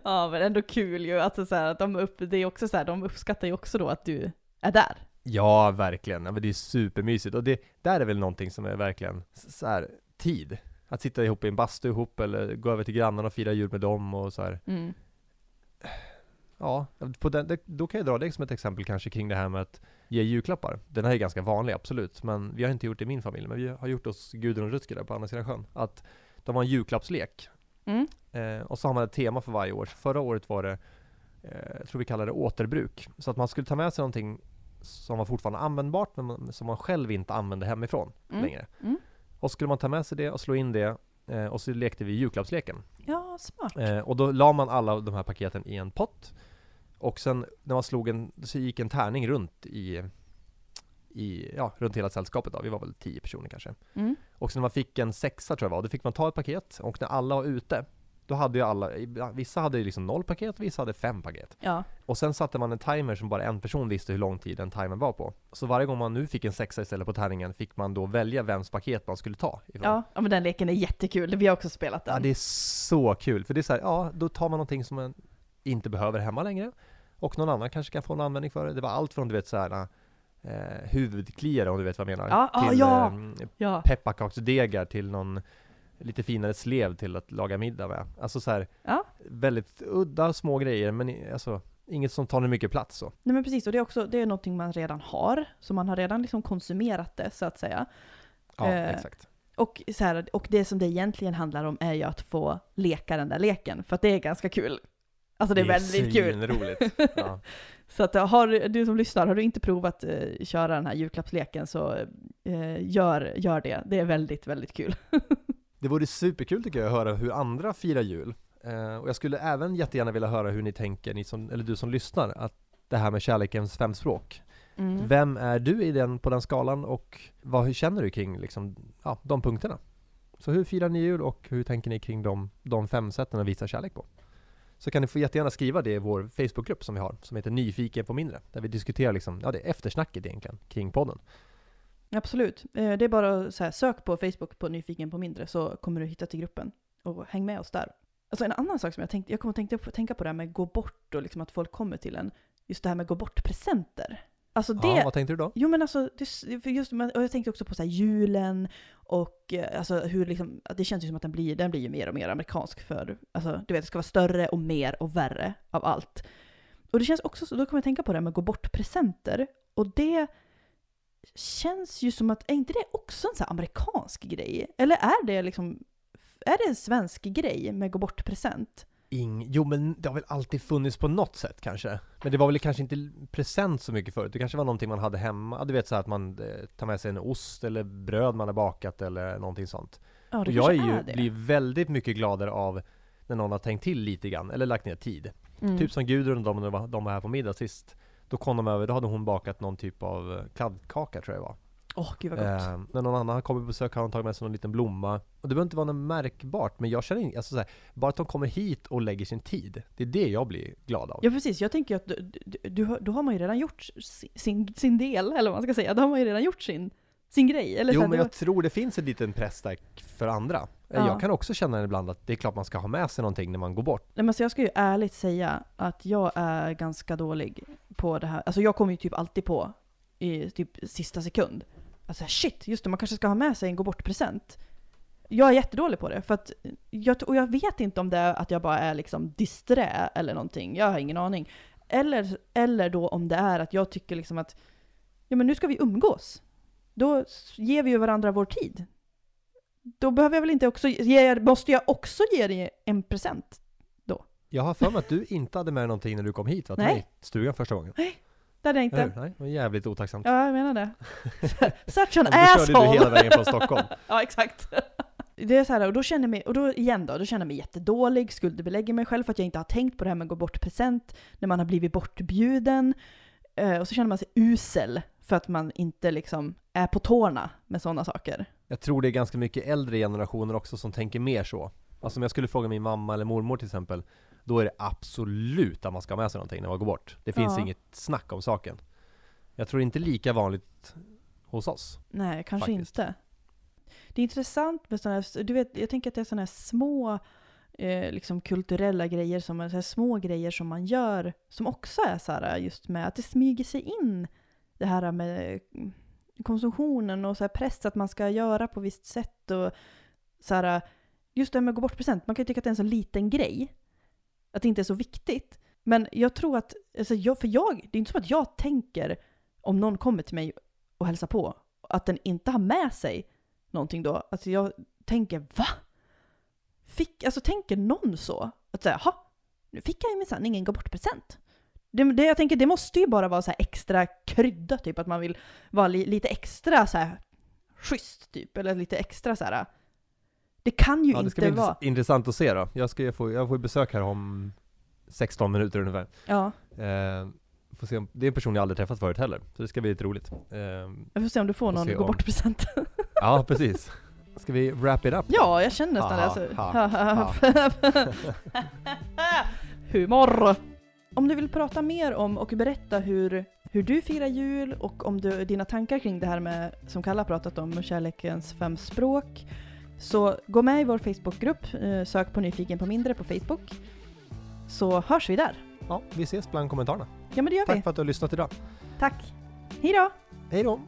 ja men ändå kul ju. Alltså så här, att de, upp, det är också så här, de uppskattar ju också då att du är där. Ja, verkligen. Ja, men det är supermysigt. Och det där är väl någonting som är verkligen så här, tid. Att sitta ihop i en bastu ihop eller gå över till grannarna och fira jul med dem och så här. Mm. Ja, på den, då kan jag dra det som ett exempel kanske kring det här med att ge julklappar. Den här är ganska vanlig, absolut. Men vi har inte gjort det i min familj. Men vi har gjort hos Gudrun och Rutger där på andra sidan sjön. Att de har en julklappslek. Mm. Eh, och så har man ett tema för varje år. Så förra året var det, eh, jag tror vi kallar det återbruk. Så att man skulle ta med sig någonting som var fortfarande användbart, men man, som man själv inte använde hemifrån Mm. längre. Mm. Och skulle man ta med sig det och slå in det, eh, och så lekte vi julklappsleken. Ja, smart. Eh, och då la man alla de här paketen i en pott. Och sen när man slog en, så gick en tärning runt i, i ja, runt hela sällskapet då. Vi var väl tio personer kanske. Mm. Och sen när man fick en sexa tror jag var, då fick man ta ett paket och när alla var ute då hade ju alla, vissa hade ju liksom noll paket, vissa hade fem paket. Ja. Och sen satte man en timer som bara en person visste hur lång tid den timern var på. Så varje gång man nu fick en sexa istället på tärningen fick man då välja vems paket man skulle ta ifrån. Ja, ja, men den leken är jättekul. Vi har också spelat den. Ja, det är så kul, för det är så här, ja, då tar man någonting som man inte behöver hemma längre och någon annan kanske kan få en användning för det. Det var allt från du vet så här eh, huvudkliare om du vet vad jag menar, Ja, ja, till ja. eh, pepparkaksdegar till någon lite finare slev till att laga middag med. Alltså så här, Ja. väldigt udda små grejer, men alltså inget som tar mycket plats så. Nej men precis, och det är också det är någonting man redan har. Så man har redan liksom konsumerat det så att säga. Ja, Eh, exakt. Och, så här, och det som det egentligen handlar om är ju att få leka den där leken. För att det är ganska kul. Alltså det är väldigt kul. roligt. Ja. (laughs) Så att har du som lyssnar, har du inte provat eh, köra den här julklappsleken så eh, gör, gör det. Det är väldigt, väldigt kul. (laughs) Det vore superkul tycker jag att höra hur andra firar jul. Eh, och jag skulle även jättegärna vilja höra hur ni tänker, ni som, eller du som lyssnar, att det här med kärlekens fem språk. Mm. Vem är du i den, på den skalan och vad, hur känner du kring liksom, ja, de punkterna? Så hur firar ni jul och hur tänker ni kring de, de fem sätten att visa kärlek på? Så kan ni få jättegärna skriva det i vår Facebookgrupp som vi har, som heter Nyfiken på mindre, där vi diskuterar liksom, ja det eftersnacket egentligen, kring podden. Absolut. Eh, det är bara att så här, sök på Facebook på Nyfiken på mindre så kommer du hitta till gruppen. Och häng med oss där. Alltså en annan sak som jag tänkte, jag kommer att tänka på, det här med gå bort och liksom att folk kommer till en. Just det här med gå bort-presenter. Alltså det, Ja, vad tänkte du då? Jo men alltså, det, just, och jag tänkte också på så julen och eh, alltså hur liksom, det känns ju som att den blir, den blir ju mer och mer amerikansk för, alltså du vet det ska vara större och mer och värre av allt. Och det känns också så, då kommer jag tänka på det här med gå bort presenter och det känns ju som att, är inte det också en så här amerikansk grej? Eller är det liksom, är det en svensk grej med gå bort present? Ing, jo men det har väl alltid funnits på något sätt kanske. Men det var väl kanske inte present så mycket förut. Det kanske var någonting man hade hemma. Du vet så här att man eh, tar med sig en ost eller bröd man har bakat eller någonting sånt. Ja, Och det jag är ju, är det. blir väldigt mycket gladare av när någon har tänkt till lite grann, eller lagt ner tid. Mm. Typ som Gudrun och de, de var här på middag sist. Då kom de över, då hade hon bakat någon typ av eh, kladdkaka tror jag det var. Åh gud vad gott. Eh, när någon annan kommit på besök har de tagit med sig någon liten blomma. Och det behöver inte vara något märkbart, men jag känner inte, alltså så här, bara att de kommer hit och lägger sin tid. Det är det jag blir glad av. Ja precis, jag tänker att du, du, då har man ju redan gjort si- sin, sin del, eller vad man ska säga. Då har man ju redan gjort sin, sin grej. Eller jo men då, jag tror det finns en liten press där för andra. Eh, Ja. Jag kan också känna ibland att det är klart man ska ha med sig någonting när man går bort. Nej, men så jag ska ju ärligt säga att jag är ganska dålig på det här. Alltså jag kommer ju typ alltid på i typ sista sekund. Alltså shit, just det, man kanske ska ha med sig en gå bort-present. Jag är jättedålig på det, för att jag, och jag vet inte om det är att jag bara är liksom disträ eller någonting. Jag har ingen aning. Eller, eller då om det är att jag tycker liksom att ja men nu ska vi umgås. Då ger vi ju varandra vår tid. Då behöver jag väl inte också ge, måste jag också ge dig en present? Jag har för mig att du inte hade med dig någonting när du kom hit va? Till Nej. mig, stugan första gången. Det hade jag Eller inte. hur? Nej, det var jävligt otacksamt. Ja, jag menar det. (laughs) Such an då körde du hela asshole! vägen från Stockholm. (laughs) ja, exakt. Det är så här, och då känner jag mig, och då igen då, då känner jag mig jättedålig, skuldbelägger mig själv för att jag inte har tänkt på det här med att gå bort present, när man har blivit bortbjuden. Eh, och så känner man sig usel för att man inte liksom är på tårna med sådana saker. Jag tror det är ganska mycket äldre generationer också som tänker mer så. Alltså om jag skulle fråga min mamma eller mormor till exempel, då är det absolut att man ska ha med sig någonting när man går bort. Det finns Ja. inget snack om saken. Jag tror inte lika vanligt hos oss. Nej, kanske Faktiskt. inte. Det är intressant med sådana här, du vet, jag tänker att det är sådana här små eh, liksom kulturella grejer, som, så små grejer som man gör, som också är så här just med att det smyger sig in det här med konsumtionen och så här press att man ska göra på visst sätt och så här, just det här med att gå bort present, man kan ju tycka att det är en så liten grej, att det inte är så viktigt. Men jag tror att, alltså jag, för jag, det är inte som att jag tänker om någon kommer till mig och hälsar på, att den inte har med sig någonting då. Alltså jag tänker, va? Fick, alltså tänker någon så? Att säga, jaha, nu fick jag ju minsann ingen gå bort-present. Det, det, jag tänker, det måste ju bara vara så här extra krydda, typ att man vill vara li, lite extra så här schysst, typ. Eller lite extra så här. Det kan ju Ja, det ska inte bli vara... intress- intressant att se då. Jag, ska få, jag får besök här om 16 minuter ungefär. Ja, Eh, får se om, det är en person jag aldrig träffat förut heller, så det ska bli lite roligt. Eh, jag får se om du får Får någon gå om- bort-present. (laughs) ja, precis. Ska vi wrap it up? Ja, jag känner nästan det. Ha, (laughs) Alltså. Humor! Om du vill prata mer om och berätta hur, hur du firar jul och om du, dina tankar kring det här med, som Kalla pratat om, kärlekens fem språk, så gå med i vår Facebookgrupp, eh, sök på Nyfiken på mindre på Facebook, så hörs vi där. Ja, vi ses bland kommentarerna. Ja men det gör vi. Tack för att du har lyssnat idag. Tack. Hej då! Hej då!